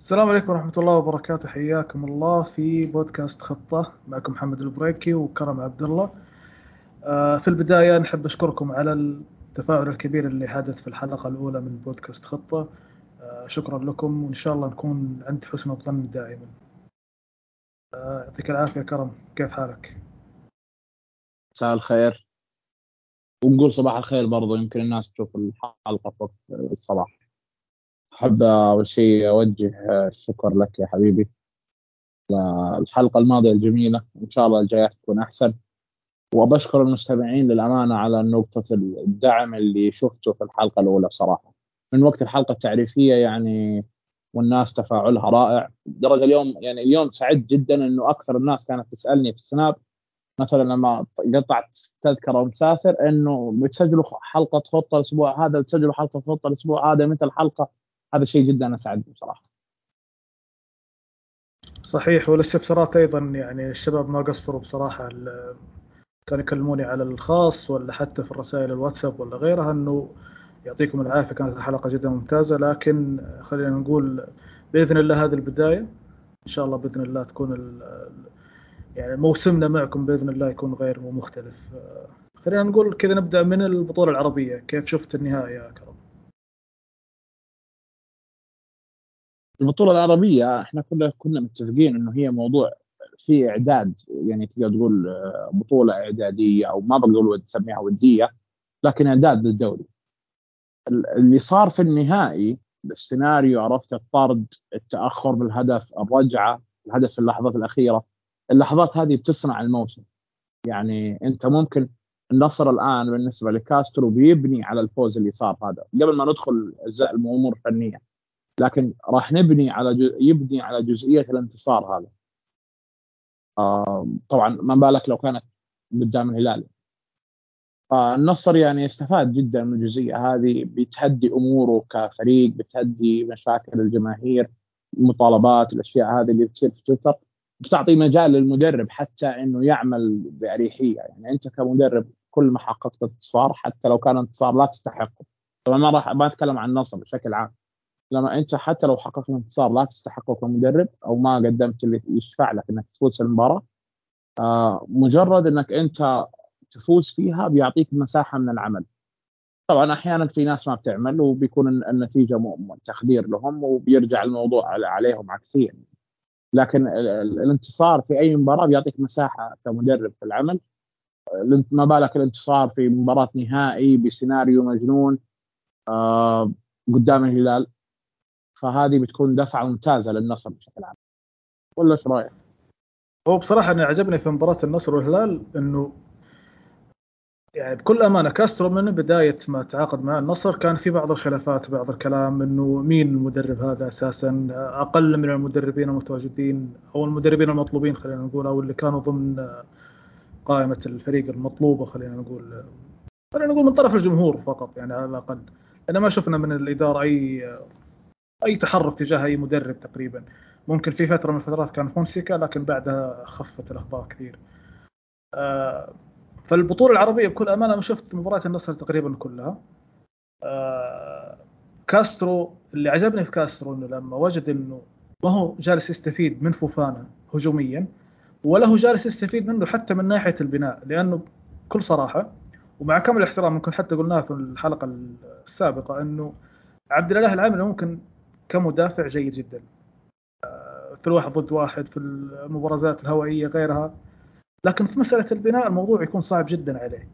السلام عليكم ورحمة الله وبركاته. حياكم الله في بودكاست خطة معكم محمد البريكي وكرم عبد الله آه، في البداية نحب أشكركم على التفاعل الكبير اللي حدث في الحلقة الأولى من بودكاست خطة. آه، شكرا لكم وإن شاء الله نكون عند حسن الظن دائما. آه، يعطيك العافية كرم. كيف حالك؟ مساء الخير. ونقول صباح الخير برضو يمكن الناس تشوف الحلقة في الصباح. أحب أول شيء أوجه الشكر لك يا حبيبي الحلقة الماضية الجميلة. إن شاء الله الجايات تكون أحسن. وبشكر المستمعين للأمانة على نقطة الدعم اللي شفته في الحلقة الأولى بصراحة. من وقت الحلقة التعريفية يعني والناس تفاعلها رائع. درجة اليوم يعني اليوم سعدت جدا إنه أكثر الناس كانت تسألني في السناب. مثلا لما قطعت تذكرة ومسافر إنه بتسجلوا حلقة خطة الأسبوع هذا بتسجلوا حلقة خطة الأسبوع هذا متى الحلقة؟ هذا شيء جدا اسعدني بصراحة. صحيح والاستفسارات أيضا يعني الشباب ما قصروا بصراحة كانوا يكلموني على الخاص ولا حتى في الرسائل الواتساب ولا غيرها إنه يعطيكم العافية كانت الحلقة جدا ممتازة لكن خلينا نقول بإذن الله هذه البداية إن شاء الله بإذن الله تكون يعني موسمنا معكم بإذن الله يكون غير ومختلف خلينا نقول كذا نبدأ من البطولة العربية كيف شفت النهائي يا كرم؟ البطولة العربية إحنا كنا كنا متفقين إنه هي موضوع في إعداد يعني تقدر تقول آه، بطولة إعدادية أو ما بقول تسميها ودية لكن إعداد للدوري. اللي صار في النهائي السيناريو عرفت الطرد التأخر بالهدف الرجعة الهدف في اللحظات الأخيرة اللحظات هذه بتصنع الموسم. يعني أنت ممكن النصر الآن بالنسبة لكاسترو بيبني على الفوز اللي صار هذا قبل ما ندخل أجزاء الأمور الفنية. لكن راح نبني على يبني على جزئية الانتصار هذا. آه طبعا ما بالك لو كانت قدام الهلال. فالنصر يعني استفاد جدا من الجزئية هذه بتهدي أموره كفريق بتهدي مشاكل الجماهير المطالبات الأشياء هذه اللي تصير في تويتر بتعطي مجال للمدرب حتى إنه يعمل بأريحية. يعني أنت كمدرب كل ما حققت انتصار حتى لو كان انتصار لا تستحقه. طبعا ما راح ما أتكلم عن النصر بشكل عام. لما انت حتى لو حققت انتصار لا تستحقه كمدرب أو ما قدمت اللي يشفع لك انك تفوز المباراة. آه مجرد انك انت تفوز فيها بيعطيك مساحة من العمل. طبعا أحيانا في ناس ما بتعمل وبيكون النتيجة تخدير لهم وبيرجع الموضوع عليهم عكسيا. لكن الانتصار في أي مباراة بيعطيك مساحة كمدرب في العمل. ما بالك الانتصار في مباراة نهائي بسيناريو مجنون آه قدام الهلال. فهذه بتكون دفعة ممتازة للنصر بشكل عام. ولا إيش رأيك؟ هو بصراحة أنا عجبني في مباراة النصر والهلال إنه يعني بكل أمانة كاسترو من بداية ما تعاقد مع النصر كان في بعض الخلافات بعض الكلام إنه مين المدرب هذا أساسا؟ أقل من المدربين المتواجدين أو المدربين المطلوبين خلينا نقول أو اللي كانوا ضمن قائمة الفريق المطلوبة خلينا نقول. خلينا نقول من طرف الجمهور فقط يعني على الأقل. أنا ما شفنا من الإدارة أي أي تحرك تجاه أي مدرب تقريبا. ممكن في فترة من الفترات كان فونسيكا لكن بعدها خفت الأخبار كثير. آه، فالبطولة العربية بكل أمانة أنا شفت مباريات النصر تقريبا كلها. آه، كاسترو اللي عجبني في كاسترو إنه لما وجد إنه ما هو جالس يستفيد من فوفانا هجوميا ولا هو جالس يستفيد منه حتى من ناحية البناء لأنه بكل صراحة ومع كامل الاحترام ممكن حتى قلناها في الحلقة السابقة إنه عبد الإله العامري ممكن كمدافع جيد جدا. آه، في الواحد ضد واحد في المبارزات الهوائية غيرها. لكن في مسألة البناء الموضوع يكون صعب جدا عليه.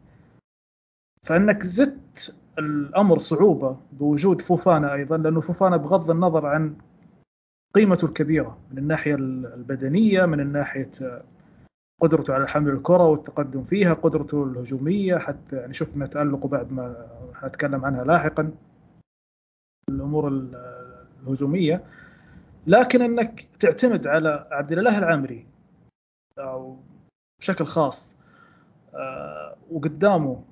فإنك زدت الأمر صعوبة بوجود فوفانا أيضا لأنه فوفانا بغض النظر عن قيمته الكبيرة من الناحية البدنية من الناحية قدرته على حمل الكرة والتقدم فيها قدرته الهجومية حتى يعني شفنا تالقه بعد ما حنتكلم عنها لاحقا. الأمور الهجوميه لكن إنك تعتمد على عبد الإله العامري أو بشكل خاص آه، وقدامه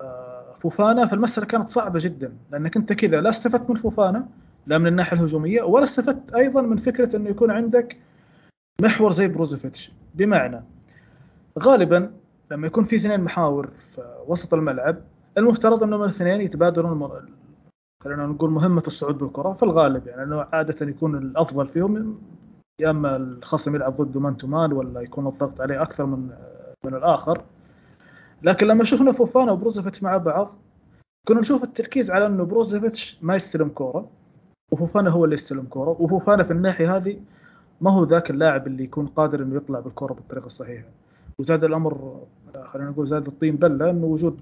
آه، فوفانا فالمسألة كانت صعبة جدا لأنك أنت كذا لا استفدت من فوفانا لا من الناحية الهجومية ولا استفدت أيضا من فكرة إنه يكون عندك محور زي بروزوفيتش. بمعنى غالبا لما يكون في اثنين محاور في وسط الملعب المفترض إنهم الاثنين يتبادلون خلينا نقول مهمة الصعود بالكرة في الغالب يعني انه عادة يكون الأفضل فيهم يا إما الخصم يلعب ضده man to man ولا يكون الضغط عليه أكثر من من الآخر. لكن لما شفنا فوفانا وبروزوفيتش مع بعض كنا نشوف التركيز على إنه بروزوفيتش ما يستلم كورة وفوفانا هو اللي يستلم كورة وفوفانا في الناحية هذه ما هو ذاك اللاعب اللي يكون قادر إنه يطلع بالكره بالطريقة الصحيحة. وزاد الأمر خلينا نقول زاد الطين بلة إنه وجود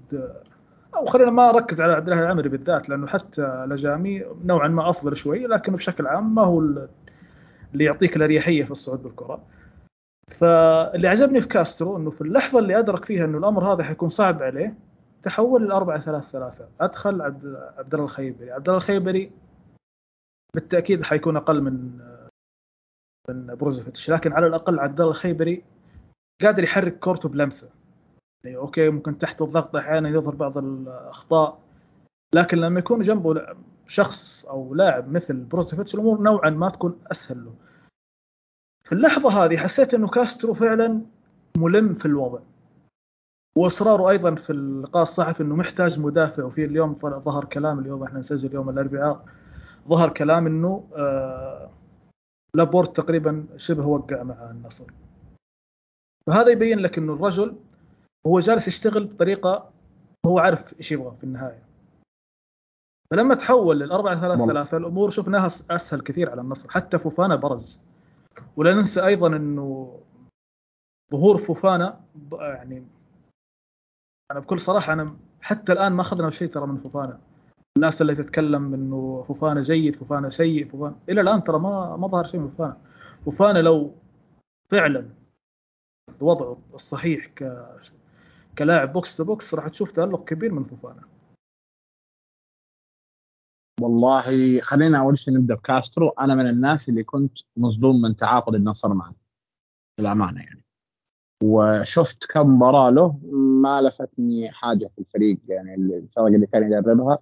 أو خلينا ما أركز على عبد الله العمري بالذات لأنه حتى لاجامي نوعا ما أفضل شوي لكن بشكل عام ما هو اللي يعطيك الأريحية في الصعود بالكرة. فاللي عجبني في كاسترو إنه في اللحظة اللي أدرك فيها إنه الأمر هذا حيكون صعب عليه تحول للأربعة ثلاث ثلاثة. أدخل عبد عبد الله الخيبري. عبد الله الخيبري بالتأكيد حيكون أقل من من بروزوفيتش لكن على الأقل عبد الله الخيبري قادر يحرك كورته بلمسة. يعني أوكي ممكن تحت الضغط أحيانا يظهر بعض الأخطاء لكن لما يكون جنبه شخص أو لاعب مثل بروزوفيتش الأمور نوعا ما تكون أسهل له. في اللحظة هذه حسيت أنه كاسترو فعلا ملم في الوضع. وإصراره أيضا في اللقاء الصحفي إنه محتاج مدافع وفي اليوم ظهر كلام اليوم إحنا نسجل يوم الأربعاء ظهر كلام إنه آه لابورت تقريبا شبه وقع مع النصر. فهذا يبين لك إنه الرجل هو جالس يشتغل بطريقة هو عارف إيش يبغى في النهاية. فلما تحول للأربعة ثلاثة ثلاثة الأمور شفناها أسهل كثير على النصر. حتى فوفانا برز. ولا ننسى أيضا أنه ظهور فوفانا يعني أنا بكل صراحة أنا حتى الآن ما أخذنا شيء ترى من فوفانا. الناس اللي تتكلم إنه فوفانا جيد فوفانا سيء فوفانا إلى الآن ترى ما ما ظهر شيء من فوفانا. فوفانا لو فعلا وضعه الصحيح ك كلاعب box to box راح تشوف تألق كبير من فوفانا. والله خلينا أول شيء نبدأ بكاسترو. أنا من الناس اللي كنت مصدوم من تعاقد النصر معه للامانه يعني. وشفت كم مباراة له ما لفتني حاجة في الفريق يعني الفرق اللي كان يدربها.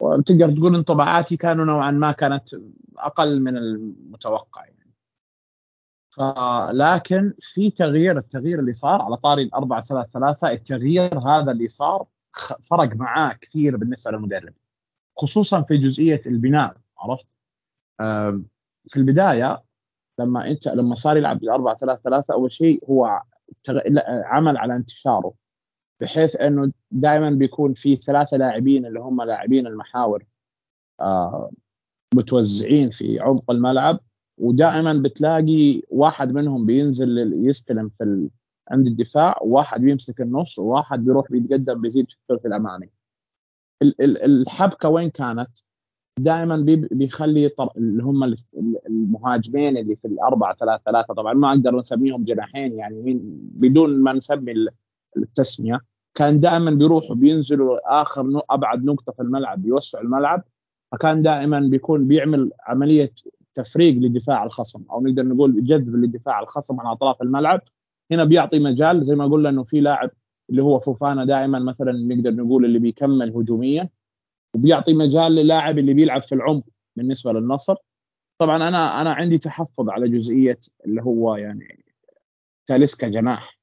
وتقدر تقول انطباعاتي كانوا نوعا ما كانت أقل من المتوقع يعني. لكن في تغيير التغيير اللي صار على طاري الأربعة ثلاثة ثلاثة التغيير هذا اللي صار فرق معاه كثير بالنسبة للمدرب. خصوصا في جزئية البناء عرفت؟ في البداية لما أنت لما صار يلعب بالأربعة ثلاثة ثلاثة أول شيء هو عمل على انتشاره بحيث إنه دائما بيكون في ثلاثة لاعبين اللي هم لاعبين المحاور آه متوزعين في عمق الملعب. ودائما بتلاقي واحد منهم بينزل يستلم في ال... عند الدفاع وواحد بيمسك النص وواحد بيروح بيتقدم بيزيد في الثلث الأمامي. الحبكة وين كانت؟ دائما بيخلي اللي هم المهاجمين اللي في الأربعة ثلاثة ثلاثة طبعا ما أقدر نسميهم جناحين يعني بدون ما نسمي التسمية. كان دائما بيروحوا بينزلوا آخر أبعد نقطة في الملعب بيوسعوا الملعب. فكان دائما بيكون بيعمل عملية تفريق لدفاع الخصم أو نقدر نقول جذب لدفاع الخصم على أطراف الملعب. هنا بيعطي مجال زي ما قلنا إنه في لاعب اللي هو فوفانا دائما مثلا نقدر نقول اللي بيكمل هجوميا وبيعطي مجال للاعب اللي بيلعب في العمق بالنسبة للنصر. طبعا أنا أنا عندي تحفظ على جزئية اللي هو يعني تاليسكا جناح.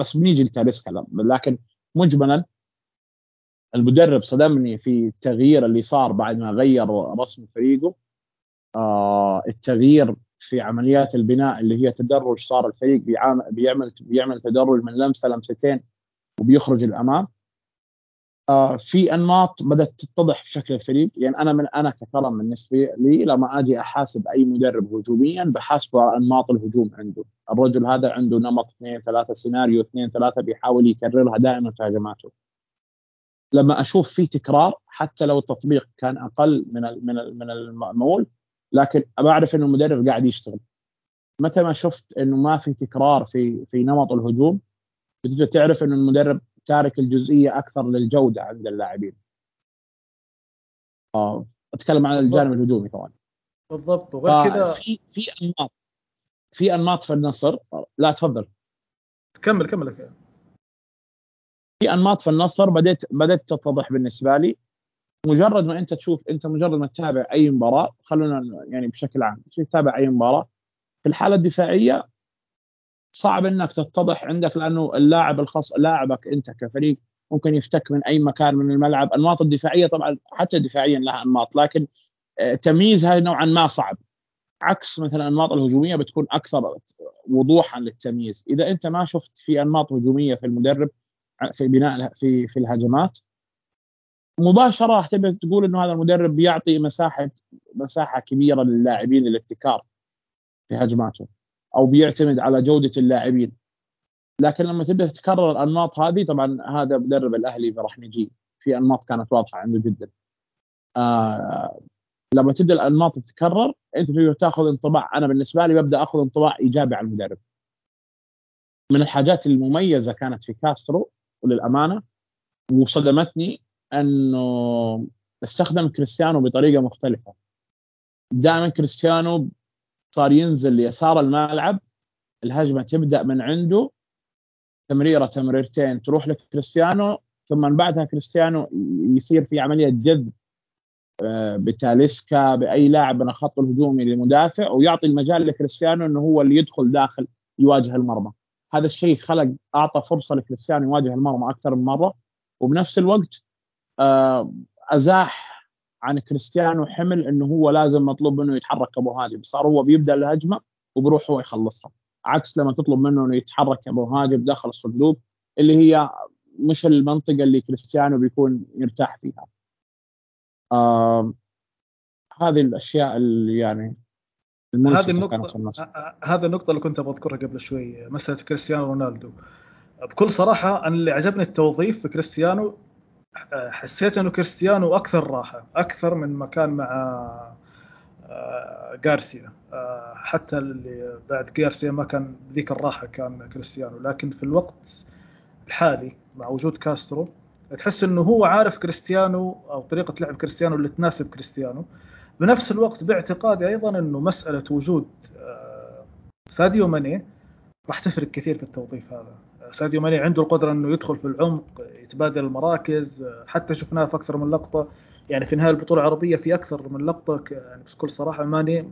بس بنيجي لتاليسكا لكن مجملا المدرب صدمني في التغيير اللي صار بعد ما غير رسم فريقه. التغيير في عمليات البناء اللي هي تدرج صار الفريق بيعمل بيعمل تدرج من لمسة لمستين وبيخرج الأمام. آه في أنماط بدأت تتضح في شكل الفريق. يعني أنا من أنا ككرم بالنسبة لي لما آجي أحاسب أي مدرب هجوميا بحاسبه على أنماط الهجوم عنده. الرجل هذا عنده نمط اثنين ثلاثة سيناريو اثنين ثلاثة بيحاول يكررها دائما في هجماته. لما أشوف في تكرار حتى لو التطبيق كان أقل من من المعمول لكن بعرف إنه المدرب قاعد يشتغل. متى ما شفت إنه ما في تكرار في في نمط الهجوم بتبدأ تعرف إنه المدرب تارك الجزئية أكثر للجودة عند اللاعبين. آه أتكلم عن الجانب الهجومي طبعا. بالضبط. وغير كذا في في أنماط. في أنماط في النصر. لا تفضل. كمل كمل. في أنماط في النصر بديت بدأت تتضح بالنسبة لي. مجرد ما انت تشوف انت مجرد ما تتابع أي مباراة خلونا يعني بشكل عام تتابع أي مباراة في الحالة الدفاعية صعب إنك تتضح عندك لأنه اللاعب الخاص لاعبك أنت كفريق ممكن يفتك من أي مكان من الملعب. انماط الدفاعية طبعا حتى دفاعيا لها أنماط لكن آه، تمييزها نوعا ما صعب. عكس مثلا الأنماط الهجومية بتكون أكثر وضوحا للتمييز. إذا أنت ما شفت في أنماط هجومية في المدرب في بناء في في الهجمات مباشرة راح تبدا تقول إنه هذا المدرب بيعطي مساحة مساحة كبيرة للاعبين للابتكار في هجماته أو بيعتمد على جودة اللاعبين. لكن لما تبدأ تتكرر الأنماط هذه طبعا هذا مدرب الأهلي راح نجي. في أنماط كانت واضحة عنده جدا. آه لما تبدأ الأنماط تتكرر أنت تقدر تأخذ انطباع. أنا بالنسبة لي ببدأ أخذ انطباع إيجابي عن المدرب. من الحاجات المميزة كانت في كاسترو وللأمانة وصدمتني أنه استخدم كريستيانو بطريقة مختلفة. دائما كريستيانو صار ينزل ليسار الملعب الهجمة تبدأ من عنده تمريرة تمريرتين تروح لكريستيانو ثم من بعدها كريستيانو يصير في عملية جذب آه، بتاليسكا بأي لاعب من الخط الهجومي لمدافع ويعطي المجال لكريستيانو إنه هو اللي يدخل داخل يواجه المرمى. هذا الشيء خلق أعطى فرصة لكريستيانو يواجه المرمى أكثر من مرة وبنفس الوقت أزاح عن كريستيانو حمل إنه هو لازم مطلوب منه يتحرك كمهاجم صار هو بيبدأ الهجمة وبروح هو يخلصها. عكس لما تطلب منه إنه يتحرك كمهاجم داخل الصندوق اللي هي مش المنطقة اللي كريستيانو بيكون يرتاح فيها. آه هذه الأشياء اللي يعني هذه النقطة هذه النقطة اللي كنت أبغى أذكرها قبل شوي مسألة كريستيانو رونالدو. بكل صراحة أنا اللي عجبني التوظيف في كريستيانو حسيت إنه كريستيانو أكثر راحة أكثر من ما كان مع جارسيا. آه، آه، حتى اللي بعد جارسيا ما كان ذيك الراحة كان كريستيانو. لكن في الوقت الحالي مع وجود كاسترو تحس إنه هو عارف كريستيانو أو طريقة لعب كريستيانو اللي تناسب كريستيانو. بنفس الوقت باعتقادي أيضا إنه مسألة وجود آه، ساديو ماني راح تفرق كثير في التوظيف هذا. ساديو ماني عنده القدرة إنه يدخل في العمق يتبادل المراكز حتى شفناه في أكثر من لقطة. يعني في نهاية البطولة العربية في أكثر من لقطة يعني بكل صراحة ماني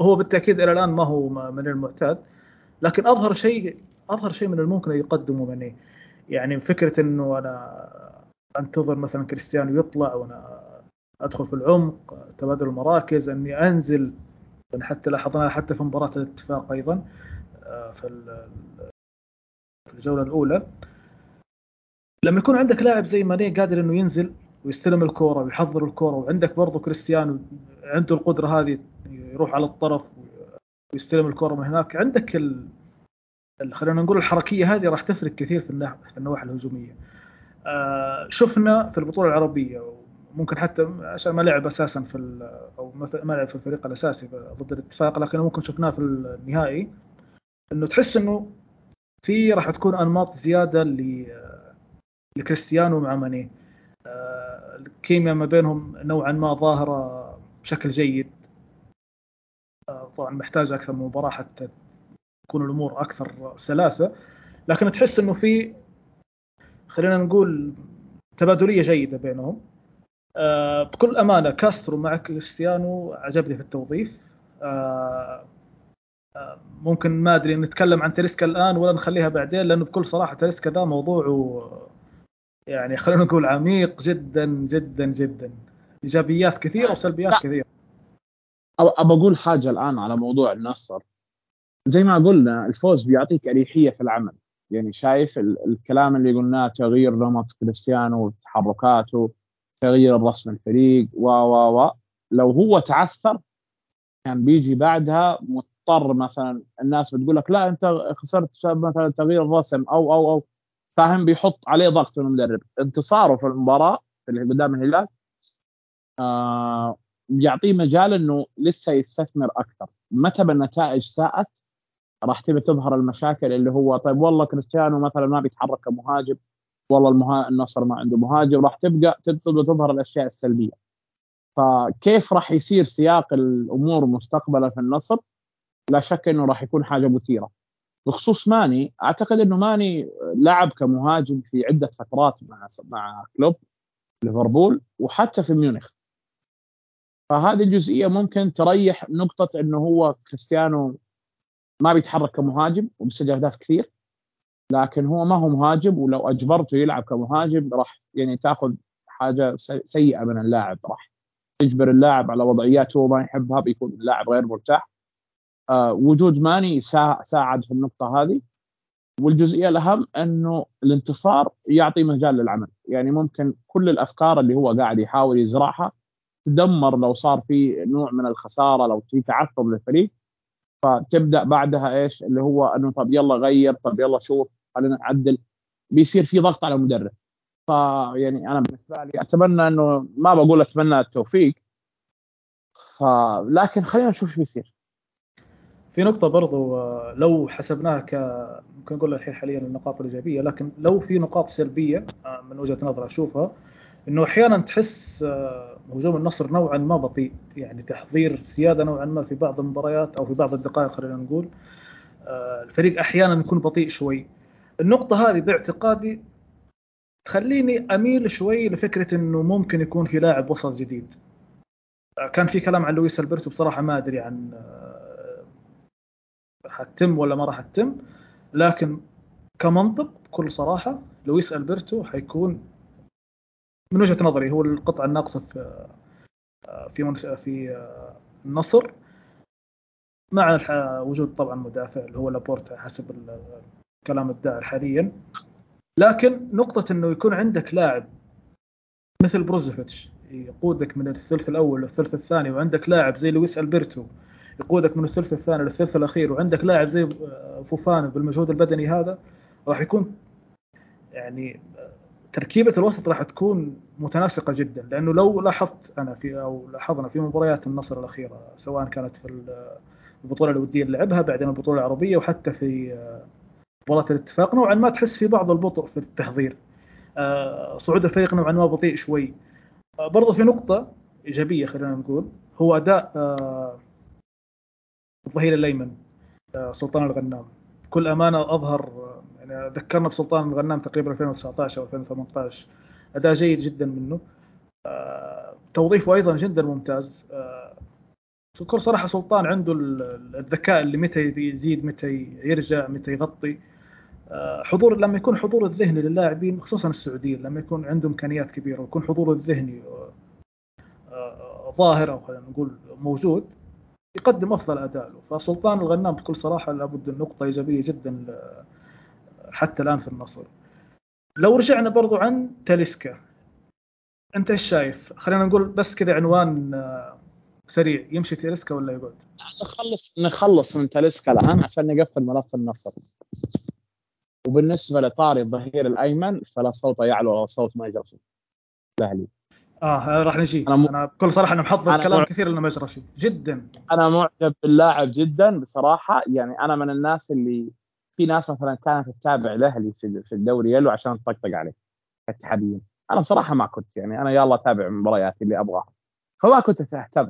هو بالتأكيد إلى الآن ما هو من المعتاد. لكن أظهر شيء أظهر شيء من الممكن ان يقدمه ماني. يعني فكرة إنه أنا أنتظر مثلا كريستيانو يطلع وأنا أدخل في العمق تبادل المراكز إني أنزل حتى لاحظناها حتى في مباراة الاتفاق أيضا آه، في الجولة الأولى. لما يكون عندك لاعب زي ماني قادر إنه ينزل ويستلم الكورة ويحضر الكورة وعندك برضه كريستيانو عنده القدرة هذه يروح على الطرف ويستلم الكورة من هناك عندك ال... خلينا نقول الحركية هذه راح تفرق كثير في النواحي الهجومية. آه، شفنا في البطولة العربية ممكن حتى عشان ما لعب أساسا في أو ما لعب في الفريق الأساسي ضد الاتفاق لكن ممكن شفناه في النهائي. إنه تحس إنه في راح تكون أنماط زيادة لكريستيانو مع ماني. آه، الكيمياء ما بينهم نوعا ما ظاهرة بشكل جيد. آه، طبعا محتاج أكثر من مباراة حتى تكون الأمور أكثر سلاسة. لكن تحس إنه في خلينا نقول تبادلية جيدة بينهم. آه بكل أمانة كاسترو مع كريستيانو عجبني في التوظيف. ممكن ما أدري نتكلم عن تاليسكا الآن ولا نخليها بعدين لأنه بكل صراحة تاليسكا ذا موضوعه يعني خلينا نقول عميق جدا جدا جدا. إيجابيات كثيرة وسلبيات كثيرة. أبى أقول حاجة الآن على موضوع النصر زي ما قلنا الفوز بيعطيك أريحية في العمل. يعني شايف الكلام اللي قلناه تغيير نمط كريستيانو وتحركاته تغيير رسم الفريق و و و لو هو تعثر كان بيجي بعدها مضطر مثلا الناس بتقول لك لا أنت خسرت مثلا تغيير الرسم أو أو أو. فاهم بيحط عليه ضغط من المدرب. انتصاره في المباراة اللي قدام الهلال آه يعطيه مجال إنه لسه يستثمر أكثر. متى بالنتائج ساءت؟ راح تبي تظهر المشاكل اللي هو طيب والله كريستيانو مثلا ما بيتحرك كمهاجم والله المها... النصر ما عنده مهاجم. راح تبقى تبدا تظهر الأشياء السلبية. فكيف راح يصير سياق الأمور مستقبلا في النصر؟ لا شك إنه راح يكون حاجة مثيرة. بخصوص ماني أعتقد إنه ماني لعب كمهاجم في عدة فترات مع مع كلوب ليفربول وحتى في ميونخ. فهذه الجزئية ممكن تريح نقطة إنه هو كريستيانو ما بيتحرك كمهاجم وبيسجل أهداف كثير لكن هو ما هو مهاجم ولو أجبرته يلعب كمهاجم راح يعني تأخذ حاجة سيئة من اللاعب راح تجبر اللاعب على وضعيات هو ما يحبها بيكون اللاعب غير مرتاح. وجود ماني ساعد في النقطة هذه. والجزئية الأهم أنه الانتصار يعطي مجال للعمل. يعني ممكن كل الأفكار اللي هو قاعد يحاول يزرعها تدمر لو صار في نوع من الخسارة لو في تعثر للفريق. فتبدأ بعدها إيش؟ اللي هو أنه طب يلا غير طب يلا شوف خلينا نعدل. بيصير في ضغط على المدرب. فيعني أنا بالنسبة لي أتمنى أنه ما بقول أتمنى التوفيق. فلكن خلينا نشوف إيش بيصير. في نقطة برضو لو حسبناها ك ممكن نقول الحين حاليا النقاط الإيجابية لكن لو في نقاط سلبية آه، من وجهة نظري أشوفها إنه أحيانا تحس آه، هجوم النصر نوعا ما بطيء يعني تحضير زيادة نوعا ما في بعض المباريات أو في بعض الدقائق خلينا نقول آه، الفريق أحيانا يكون بطيء شوي. النقطة هذه باعتقادي تخليني أميل شوي لفكرة إنه ممكن يكون في لاعب وسط جديد. كان في كلام عن لويس ألبرتو بصراحة ما أدري عن حتتم ولا ما راح تتم لكن كمنطق بكل صراحة لويس ألبرتو حيكون من وجهة نظري هو القطعة الناقصة في في في النصر مع وجود طبعا مدافع اللي هو لابورتا حسب الكلام الدائر حاليا. لكن نقطة إنه يكون عندك لاعب مثل بروزوفيتش يقودك من الثلث الأول للثلث الثاني وعندك لاعب زي لويس ألبرتو يقودك من الثلث الثاني للثلث الأخير وعندك لاعب زي فوفانا بالمجهود البدني هذا راح يكون يعني تركيبة الوسط راح تكون متناسقة جدا. لأنه لو لاحظت أنا في أو لاحظنا في مباريات النصر الأخيرة سواء كانت في البطولة الودية اللي لعبها بعدين البطولة العربية وحتى في مباراة الاتفاق نوعا ما تحس في بعض البطء في التحضير. آه، صعود الفريق نوعا ما بطيء شوي. آه، برضو في نقطة إيجابية خلينا نقول هو أداء آه، الظهير الأيمن آه، سلطان الغنام. بكل أمانة أظهر يعني ذكرنا بسلطان الغنام تقريبا 2019 أو 2018 أداء جيد جدا منه. آه، توظيفه أيضا جدا ممتاز. آه، بكل صراحة سلطان عنده الذكاء اللي متى يزيد متى يرجع متى يغطي. حضور لما يكون حضور الذهني للاعبين خصوصا السعوديين لما يكون عندهم إمكانيات كبيرة ويكون حضور الذهني ظاهر أو خلينا نقول موجود يقدم أفضل أداء له. فسلطان الغنام بكل صراحة لابد نقطة إيجابية جدا حتى الآن في النصر. لو رجعنا برضو عن تاليسكا أنت إيش شايف؟ خلينا نقول بس كذا عنوان آه، سريع. يمشي تاليسكا ولا يقعد؟ نخلص نخلص من تاليسكا الآن عشان نقفل ملف النصر. وبالنسبة لطاري الظهير الأيمن فلا صوت يعلو على صوت ما يجري الاهلي آه راح نجي. أنا, م... أنا بكل صراحة أنا محضر أنا كلام مع... كثير لأنه مجرشي جدا. أنا معجب باللاعب جدا بصراحة. يعني أنا من الناس اللي في ناس مثلا كانت تتابع الأهلي في الدوري يلو عشان تطقطق عليه كاتحاديين أنا بصراحة ما كنت. يعني أنا يلا أتابع المباريات اللي أبغاها. فما كنت اهتم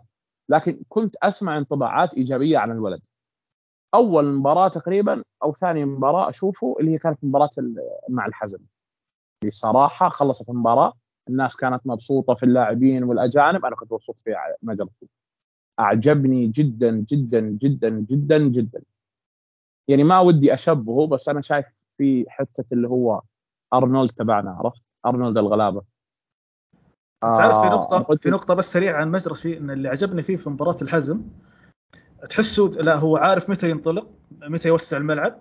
لكن كنت أسمع انطباعات إيجابية عن الولد. أول مباراة تقريبا أو ثاني مباراة أشوفه اللي هي كانت مباراة مع الحزم. بصراحة خلصت المباراة الناس كانت مبسوطة في اللاعبين والأجانب. أنا كنت مبسوط في مجرتي أعجبني جدا جدا جدا جدا جدا. يعني ما ودي أشبهه بس أنا شايف في حتة اللي هو أرنولد تبعنا عرفت؟ أرنولد الغلابة. تعرف في آه، نقطة في نقطة بس سريعة عن مجرشي إن اللي عجبني فيه في مباراة الحزم تحسه لا هو عارف متى ينطلق متى يوسع الملعب.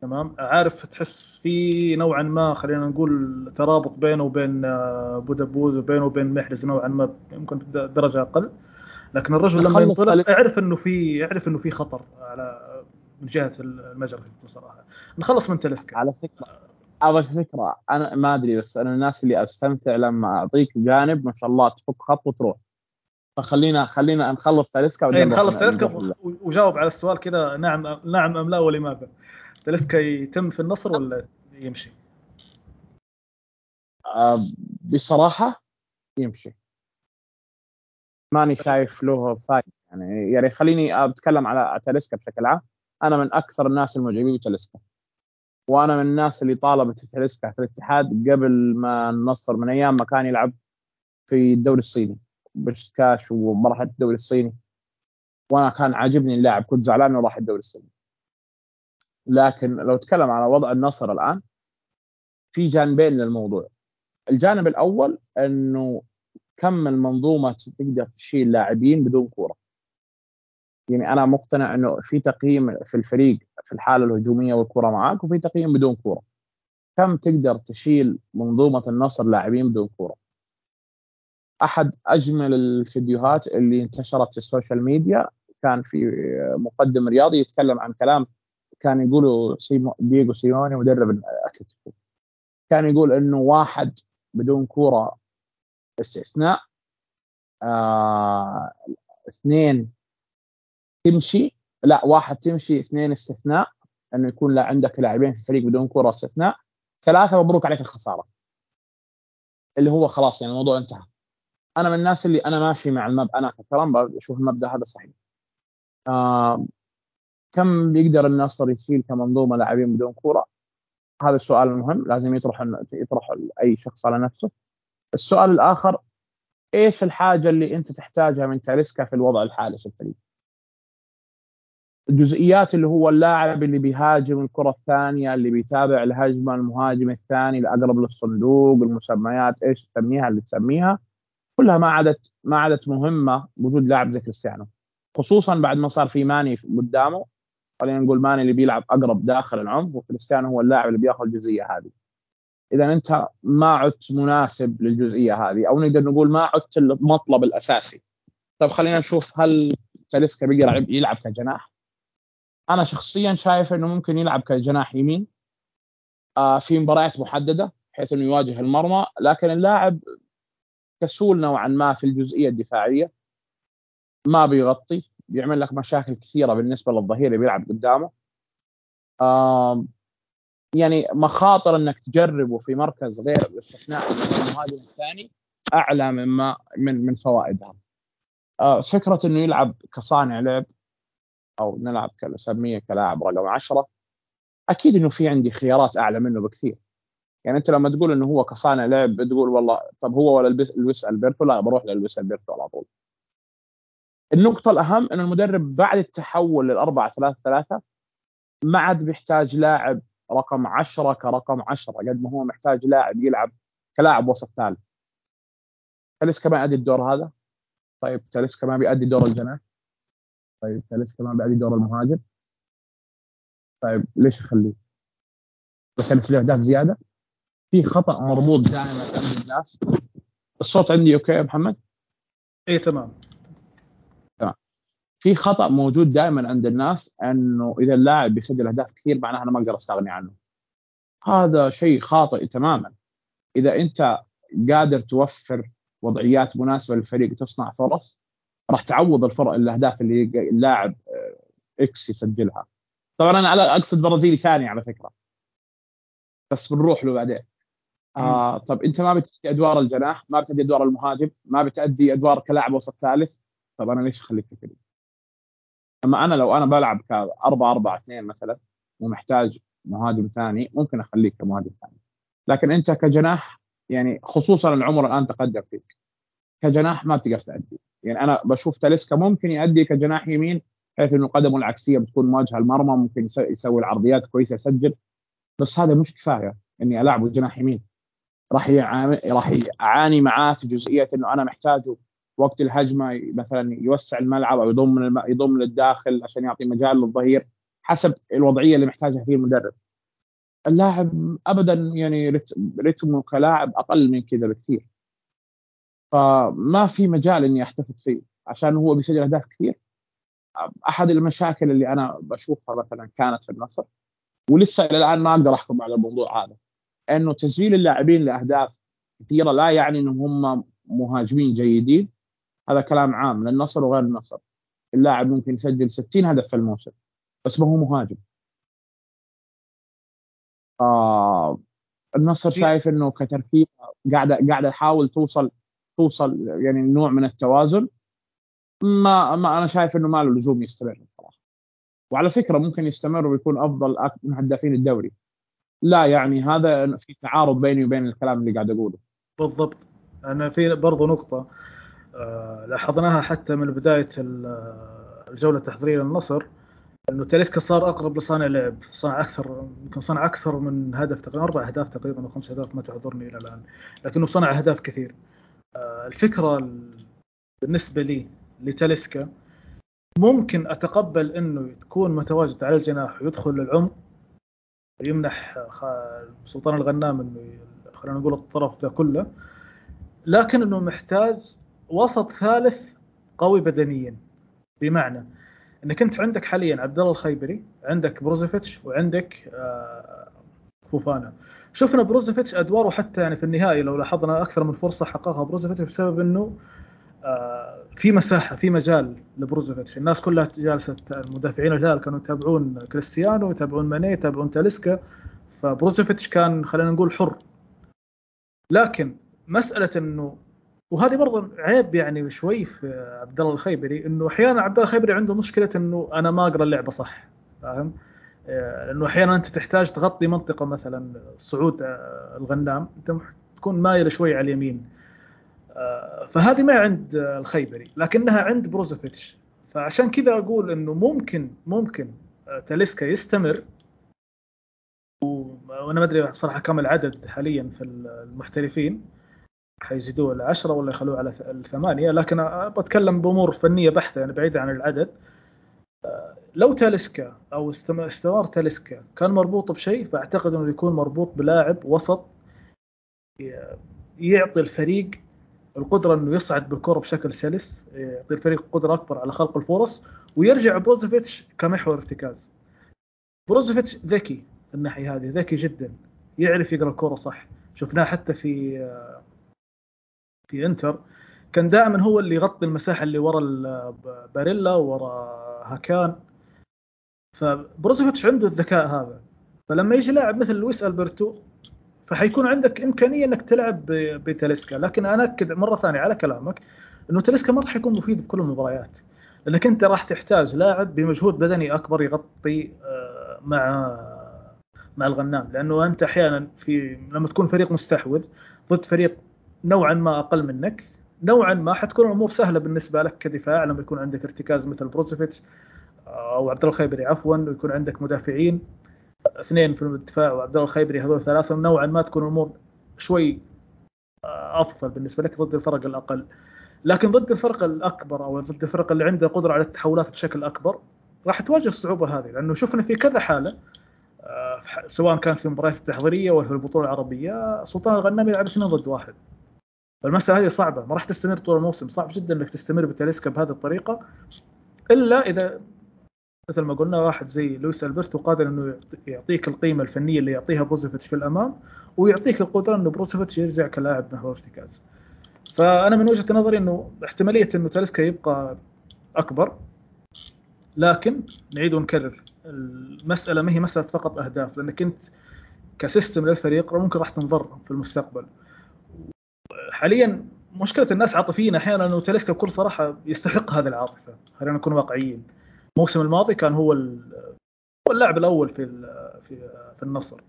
تمام؟ عارف تحس في نوعا ما خلينا نقول ترابط بينه وبين آه، بودابوز وبينه وبين محرز نوعا ما يمكن درجة أقل. لكن الرجل لما ينطلق يعرف إنه في يعرف إنه في خطر على من جهة المجرى بصراحة. نخلص من تلسكا. على فكرة على فكرة أنا ما أدري بس أنا الناس اللي أستمتع لما أعطيك جانب ما شاء الله تفك خط وتروح. فخلينا خلينا نخلص تاليسكا اي نخلص تاليسكا وجاوب على السؤال كذا نعم نعم أم لا ولماذا؟ تلسكا يتم في النصر ولا يمشي؟ آه بصراحة يمشي. ماني شايف له فايدة. يعني يعني خليني أتكلم على تلسكا بشكل عام. أنا من أكثر الناس المعجبين بتلسكا. وأنا من الناس اللي طالبت تلسكا في الاتحاد قبل ما النصر من أيام ما كان يلعب في الدوري الصيني. بشكاش ومرحلة الدوري الصيني. وأنا كان عاجبني اللاعب كنت زعلان إنه راح الدوري الصيني. لكن لو تكلم على وضع النصر الآن في جانبين للموضوع. الجانب الأول إنه كم المنظومه تقدر تشيل لاعبين بدون كورة. يعني أنا مقتنع إنه في تقييم في الفريق في الحالة الهجومية والكره معاك وفي تقييم بدون كورة. كم تقدر تشيل منظومة النصر لاعبين بدون كورة؟ أحد أجمل الفيديوهات اللي انتشرت في ال social media كان في مقدم رياضي يتكلم عن كلام كان يقوله سيمو دييغو سيموني مدرب اتلتيكو كان يقول إنه واحد بدون كورة استثناء آه اثنين تمشي لا واحد تمشي اثنين استثناء إنه يكون لا عندك لاعبين في الفريق بدون كره استثناء. ثلاثة مبروك عليك الخسارة. اللي هو خلاص يعني الموضوع انتهى. أنا من الناس اللي أنا ماشي مع المبدا أنا كرم بشوف المبدأ هذا صحيح. آه كم بيقدر النصر يشيل كمنظومه لاعبين بدون كورة؟ هذا السؤال المهم لازم يطرح يطرح أي شخص على نفسه. السؤال الآخر إيش الحاجة اللي أنت تحتاجها من تاليسكا في الوضع الحالي في الفريق؟ الجزئيات اللي هو اللاعب اللي بيهاجم الكرة الثانية اللي بيتابع الهجمة المهاجم الثاني الأقرب للصندوق المسميات إيش تسميها اللي تسميها؟ كلها ما عادت ما عادت مهمة وجود لاعب زي كريستيانو. خصوصا بعد ما صار في ماني قدامه خلينا نقول ماني اللي بيلعب أقرب داخل العمق وكريستيانو هو اللاعب اللي بيأخذ الجزئية هذه. إذا أنت ما عدت مناسب للجزئية هذه أو نقدر نقول ما عدت المطلب الأساسي. طيب خلينا نشوف هل تاليسكا بيقدر يلعب كجناح. أنا شخصيا شايف إنه ممكن يلعب كجناح يمين. آه في مباريات محددة بحيث إنه يواجه المرمى لكن اللاعب كسول نوعا ما في الجزئية الدفاعية. ما بيغطي. بيعمل لك مشاكل كثيرة بالنسبة للظهير اللي بيلعب قدامه يعني مخاطر إنك تجربه في مركز غير باستثناء المهاجم الثاني أعلى مما من من فوائدها. آه فكرة إنه يلعب كصانع لعب أو نلعب نسميه كلاعب رقم 10 أكيد إنه في عندي خيارات أعلى منه بكثير. يعني أنت لما تقول إنه هو كصانع لعب بتقول والله طب هو ولا لويس ألبرتو لا بروح للويس ألبرتو على طول. النقطة الأهم أن المدرب بعد التحول للأربعة ثلاثة ثلاثة ما عاد بيحتاج لاعب رقم 10 كرقم 10 قد ما هو محتاج لاعب يلعب كلاعب وسط ثالث. تاليسكا ما يؤدي الدور هذا. طيب تاليسكا ما بيؤدي دور الجناح. طيب تاليسكا ما بيؤدي دور المهاجم. طيب ليش اخليه؟ بس له أهداف زيادة. في خطأ مربوط دائما عند الناس. الصوت عندي أوكي يا محمد؟ اي تمام. في خطأ موجود دائما عند الناس إنه إذا اللاعب بيسجل أهداف كثير معناها أنا ما أقدر أستغني عنه. هذا شيء خاطئ تماما. إذا أنت قادر توفر وضعيات مناسبة للفريق تصنع فرص راح تعوض الفرق الأهداف اللي اللاعب آه، إكس يسجلها. طبعا أنا على أقصد برازيلي ثاني على فكرة. بس بنروح له بعدين. آه طب أنت ما بتأدي أدوار الجناح ما بتأدي أدوار المهاجم ما بتأدي أدوار كلاعب وسط ثالث طب أنا ليش أخليك في الفريق؟ أما أنا لو أنا بلعب ك 4 4 2 مثلا ومحتاج مهاجم ثاني ممكن أخليك كمهاجم ثاني. لكن أنت كجناح يعني خصوصا العمر الآن تقدم فيك. كجناح ما بتقدر تأدي. يعني أنا بشوف تاليسكا ممكن يأدي كجناح يمين حيث إنه قدمه العكسية بتكون مواجهة المرمى ممكن يسوي العرضيات كويسة يسجل. بس هذا مش كفاية إني ألعبه جناح يمين. راح راح اعاني معاه في جزئية إنه أنا محتاجه وقت الهجمة مثلا يوسع الملعب أو يضم. يضم للداخل عشان يعطي مجال للظهير حسب الوضعية اللي محتاجها فيه المدرب. اللاعب ابدا يعني رتمه كلاعب أقل من كذا بكثير. فما في مجال إني أحتفظ فيه عشان هو بيسجل أهداف كثير. أحد المشاكل اللي أنا بشوفها مثلا كانت في النصر ولسه إلى الآن ما أقدر أحكم على الموضوع هذا إنه تسجيل اللاعبين لأهداف كثيرة لا يعني إنهم هم مهاجمين جيدين هذا كلام عام للنصر وغير النصر. اللاعب ممكن يسجل 60 هدف في الموسم بس ما هو مهاجم. آه النصر شايف إنه كتركيب قاعدة قاعدة تحاول توصل توصل يعني نوع من التوازن. ما, ما أنا شايف إنه ما له لزوم يستمر صراحة وعلى فكرة ممكن يستمر ويكون أفضل من هدافين الدوري. لا يعني هذا في تعارض بيني وبين الكلام اللي قاعد أقوله. بالضبط. أنا في برضو نقطة. لاحظناها حتى من بداية الجولة التحضيريه للنصر إنه تاليسكا صار أقرب لصانع لعب صنع أكثر يمكن صنع أكثر من هدف تقريبا أربع أهداف تقريبا أو خمس أهداف ما تعذرني إلى الآن لكنه صنع أهداف كثير. آه، الفكرة بالنسبة لي لتاليسكا ممكن أتقبل إنه تكون متواجد على الجناح ويدخل للعمق ويمنح سلطان الغنام إنه خلينا نقول الطرف ذا كله لكن إنه محتاج وسط ثالث قوي بدنيا. بمعنى انك انت عندك حاليا عبد الله الخيبري عندك بروزوفيتش وعندك آه، فوفانا. شفنا بروزوفيتش أدواره حتى يعني في النهائي لو لاحظنا أكثر من فرصة حققها بروزوفيتش بسبب إنه آه، في مساحة في مجال لبروزوفيتش. الناس كلها جالسة المدافعين الرجال كانوا يتابعون كريستيانو يتابعون ماني يتابعون تاليسكا. فبروزوفيتش كان خلينا نقول حر. لكن مسألة إنه وهذه برضه عيب يعني شوي في عبد الله الخيبري إنه أحيانا عبد الله الخيبري عنده مشكلة إنه أنا ما أقرأ اللعبة صح فاهم؟ آه، لأنه أحيانا أنت تحتاج تغطي منطقة مثلا صعود آه، الغنام أنت تكون مايل شوي على اليمين. آه، فهذه ما عند الخيبري لكنها عند بروزوفيتش. فعشان كذا أقول إنه ممكن ممكن تاليسكا يستمر. وأنا ما أدري بصراحة كم العدد حاليا في المحترفين. حيزيدوه ل 10 ولا يخلوه على الثمانية لكن بتكلم بأمور فنية بحتة يعني بعيدة عن العدد. لو تاليسكا أو استمرار تاليسكا كان مربوط بشيء فأعتقد إنه يكون مربوط بلاعب وسط يعطي الفريق القدرة إنه يصعد بالكرة بشكل سلس يعطي الفريق قدرة أكبر على خلق الفرص ويرجع بروزوفيتش كمحور ارتكاز. بروزوفيتش ذكي الناحية هذه ذكي جدا يعرف يقرأ الكرة صح. شفناه حتى في في انتر كان دائما هو اللي يغطي المساحة اللي ورا باريلا ورا هاكان. فبروزوفيتش عنده الذكاء هذا. فلما يجي لاعب مثل لويس ألبرتو فحيكون عندك إمكانية إنك تلعب بتاليسكا لكن أنا أكد مرة ثانية على كلامك إنه تاليسكا ما راح يكون مفيد في كل المباريات. لأنك أنت راح تحتاج لاعب بمجهود بدني أكبر يغطي آه، مع مع الغنام. لأنه أنت أحيانا في لما تكون فريق مستحوذ ضد فريق نوعا ما أقل منك. نوعا ما حتكون الأمور سهلة بالنسبة لك كدفاع لما يكون عندك ارتكاز مثل بروزوفيتش أو عبد الله الخيبري عفوا ويكون عندك مدافعين. اثنين في الدفاع وعبد الله الخيبري هذول ثلاثة. نوعا ما تكون الأمور شوي أفضل بالنسبة لك ضد الفرق الأقل. لكن ضد الفرق الأكبر أو ضد الفرق اللي عندها قدرة على التحولات بشكل أكبر راح تواجه الصعوبة هذه. لأنه شفنا في كذا حالة آه، سواء كان في المباريات التحضيرية ولا في البطولة العربية سلطان الغنام يلعب اثنين ضد واحد. فالمسألة هذه صعبة ما راح تستمر طول الموسم صعب جدا إنك تستمر بتاليسكا بهذه الطريقة إلا إذا مثل ما قلنا واحد زي لويس ألبرتو قادر إنه يعطيك القيمة الفنية اللي يعطيها بروزوفيتش في الأمام ويعطيك القدرة إنه بروزوفيتش يرجع كلاعب محور ارتكاز. فأنا من وجهة نظري إنه احتمالية إنه تاليسكا يبقى أكبر لكن نعيد ونكرر المسألة ما هي مسألة فقط أهداف لأنك أنت ك system للفريق ممكن راح تنضر في المستقبل. حاليا مشكلة الناس عاطفيين أحيانا إنه تاليسكا بكل صراحة يستحق هذه العاطفة. خلينا نكون واقعيين. الموسم الماضي كان هو اللاعب الأول في في في النصر.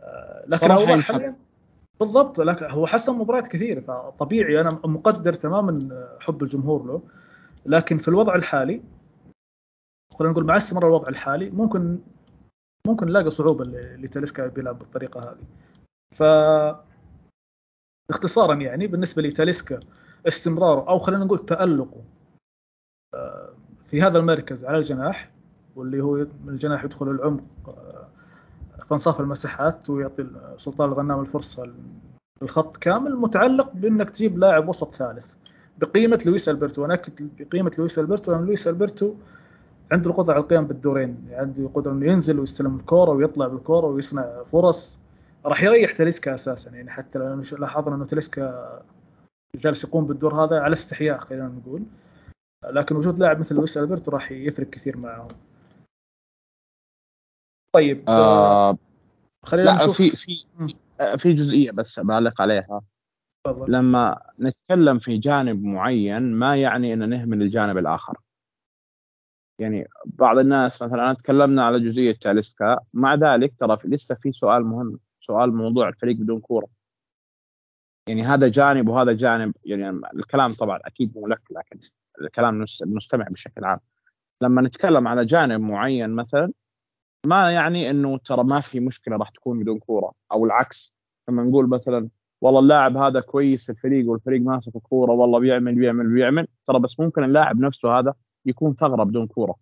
آه، لكن هو حاليا بالضبط لكن هو حسن مباريات كثير. فطبيعي أنا مقدر تماما حب الجمهور له. لكن في الوضع الحالي خلينا نقول مع استمرار الوضع الحالي ممكن ممكن نلاقي صعوبة لتاليسكا بيلعب بالطريقة هذه. ف اختصارا يعني بالنسبة لتاليسكا استمراره أو خلينا نقول تالقه آه، في هذا المركز على الجناح واللي هو من الجناح يدخل العمق آه، في انصاف المساحات ويعطي سلطان الغنام الفرصة الخط كامل متعلق بأنك تجيب لاعب وسط ثالث بقيمة لويس ألبرتو. أنا بقيمة لويس ألبرتو لأن لويس ألبرتو عنده القدرة على القيام بالدورين عنده القدره إنه ينزل ويستلم الكورة ويطلع بالكورة ويصنع فرص. راح يريح تليسكا أساسا يعني حتى لو لاحظنا إنه تليسكا جالس يقوم بالدور هذا على استحياء خلينا نقول. لكن وجود لاعب مثل لويس البرتو راح يفرق كثير معهم. طيب آه خلينا لا نشوف. في في في جزئية بس بعلق عليها. طبعا. لما نتكلم في جانب معين ما يعني إن نهمل الجانب الآخر. يعني بعض الناس مثلا تكلمنا على جزئية تاليسكا مع ذلك ترى لسه في سؤال مهم. سؤال موضوع الفريق بدون كورة. يعني هذا جانب وهذا جانب يعني الكلام طبعا أكيد مو لك لكن الكلام المستمع بشكل عام. لما نتكلم على جانب معين مثلا ما يعني إنه ترى ما في مشكلة راح تكون بدون كورة أو العكس. لما نقول مثلا والله اللاعب هذا كويس في الفريق والفريق ماسك الكورة والله بيعمل بيعمل بيعمل ترى بس ممكن اللاعب نفسه هذا يكون ثغرة بدون كورة.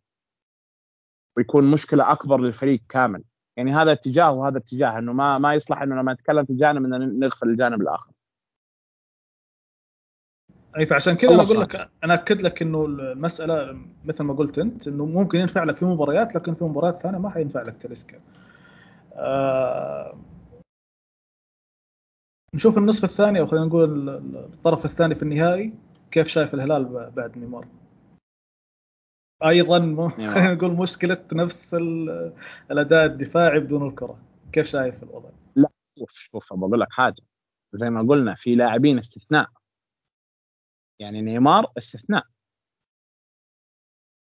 ويكون مشكلة أكبر للفريق كامل. يعني هذا اتجاه وهذا اتجاه إنه ما ما يصلح إنه لما نتكلم في جانب ان نغفل الجانب الآخر. أي فعشان كذا أنا أقول لك أنا أكد لك إنه المسألة مثل ما قلت أنت إنه ممكن ينفع لك في مباريات لكن في مباريات ثانية ما حينفع لك تلسكا آه نشوف النصف الثاني أو خلينا نقول الطرف الثاني في النهائي كيف شايف الهلال بعد نيمار؟ أيضا خلينا نقول مشكلة نفس الأداء الدفاعي بدون الكرة. كيف شايف الوضع؟ لا شوف شوف بقول لك حاجة. زي ما قلنا في لاعبين استثناء. يعني نيمار استثناء.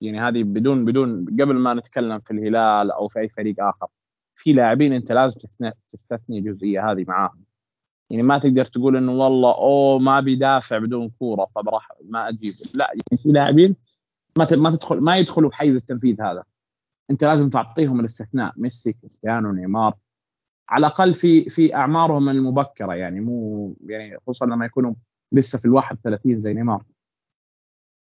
يعني هذه بدون بدون قبل ما نتكلم في الهلال أو في أي فريق آخر في لاعبين أنت لازم تستثني الجزئيه هذه معاهم. يعني ما تقدر تقول إنه والله أوه ما بيدافع بدون كورة فبراح ما أجيبه. لا يعني في لاعبين ما ما تدخل ما يدخلوا بحيز التنفيذ هذا. انت لازم تعطيهم الاستثناء. ميسي كريستيانو نيمار. على الأقل في في أعمارهم المبكرة يعني. مو يعني خصوصا لما يكونوا لسه في ال 31 زي نيمار.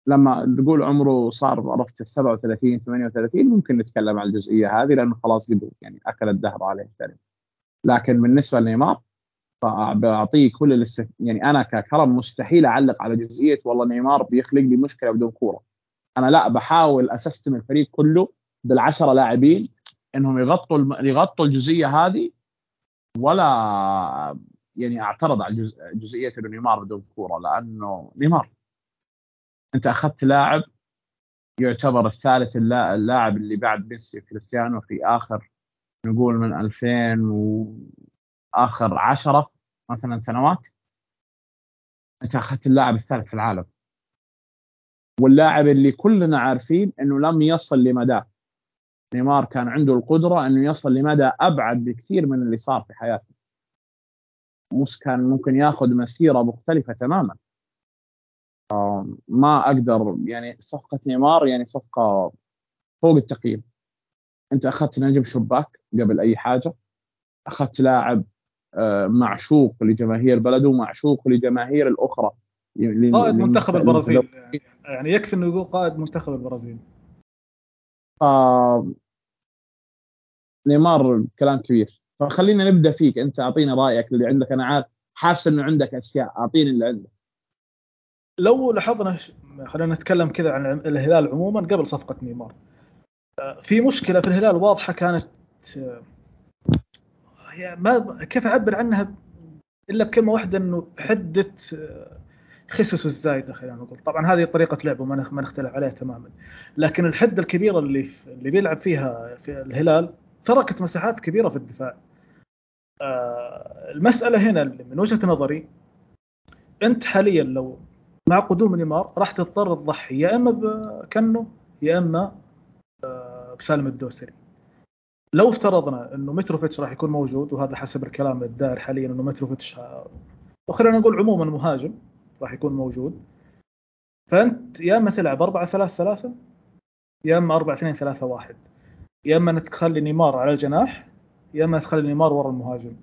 لما نقول عمره صار عرفت 37 38 ممكن نتكلم عن الجزئية هذه لأنه خلاص قد يعني أكل الدهر عليه لكن بالنسبة لنيمار فبعطيه كل. يعني أنا ككرم مستحيل أعلق على جزئية والله نيمار بيخلق لي مشكلة بدون كورة. أنا لا بحاول أسستم الفريق كله بالعشرة لاعبين إنهم يغطوا. يغطوا الجزئية هذه ولا يعني أعترض على جز... جزئية إنه نيمار بدون كورة لأنه نيمار أنت أخذت لاعب يعتبر الثالث اللاعب اللي بعد ميسي وكريستيانو في آخر نقول من 2000 و آخر عشرة مثلا سنوات أنت أخذت اللاعب الثالث في العالم واللاعب اللي كلنا عارفين إنه لم يصل لمداه نيمار كان عنده القدرة إنه يصل لمدى أبعد بكثير من اللي صار في حياته. موس كان ممكن ياخذ مسيرة مختلفة تماما. ما أقدر يعني صفقة نيمار يعني صفقة فوق التقييم. أنت أخذت نجم شباك قبل أي حاجة؟ أخذت لاعب آه، معشوق لجماهير بلده ومعشوق لجماهير الأخرى. قائد منتخب البرازيل. يعني يكفي إنه يقول قائد منتخب البرازيل. آه نيمار كلام كبير. فخلينا نبدأ فيك. أنت أعطينا رأيك اللي عندك. أنا عارف حاسس إنه عندك أشياء. أعطيني اللي عندك. لو لاحظنا خلينا نتكلم كذا عن الهلال عموما قبل صفقة نيمار. آه، في مشكلة في الهلال واضحة كانت آه، هي ما كيف أعبر عنها إلا بكلمة واحدة إنه حدة آه، خسس الزايده خلينا نقول طبعا هذه طريقة لعبه ما نختلف عليها تماما. لكن الحده الكبيره اللي اللي بيلعب فيها في الهلال تركت مساحات كبيرة في الدفاع. آه، المسألة هنا من وجهة نظري أنت حاليا لو مع قدوم نيمار راح تضطر تضحي يا إما بكنو يا إما آه، بسالم الدوسري. لو افترضنا إنه متروفيتش راح يكون موجود وهذا حسب الكلام الدائر حاليا إنه متروفيتش وخلينا نقول عموما مهاجم راح يكون موجود. فأنت يا أما تلعب 4 3 3 يا أما 4 2 3 1 يا أما أنك تخلي نيمار على الجناح يا أما تخلي نيمار ورا المهاجم.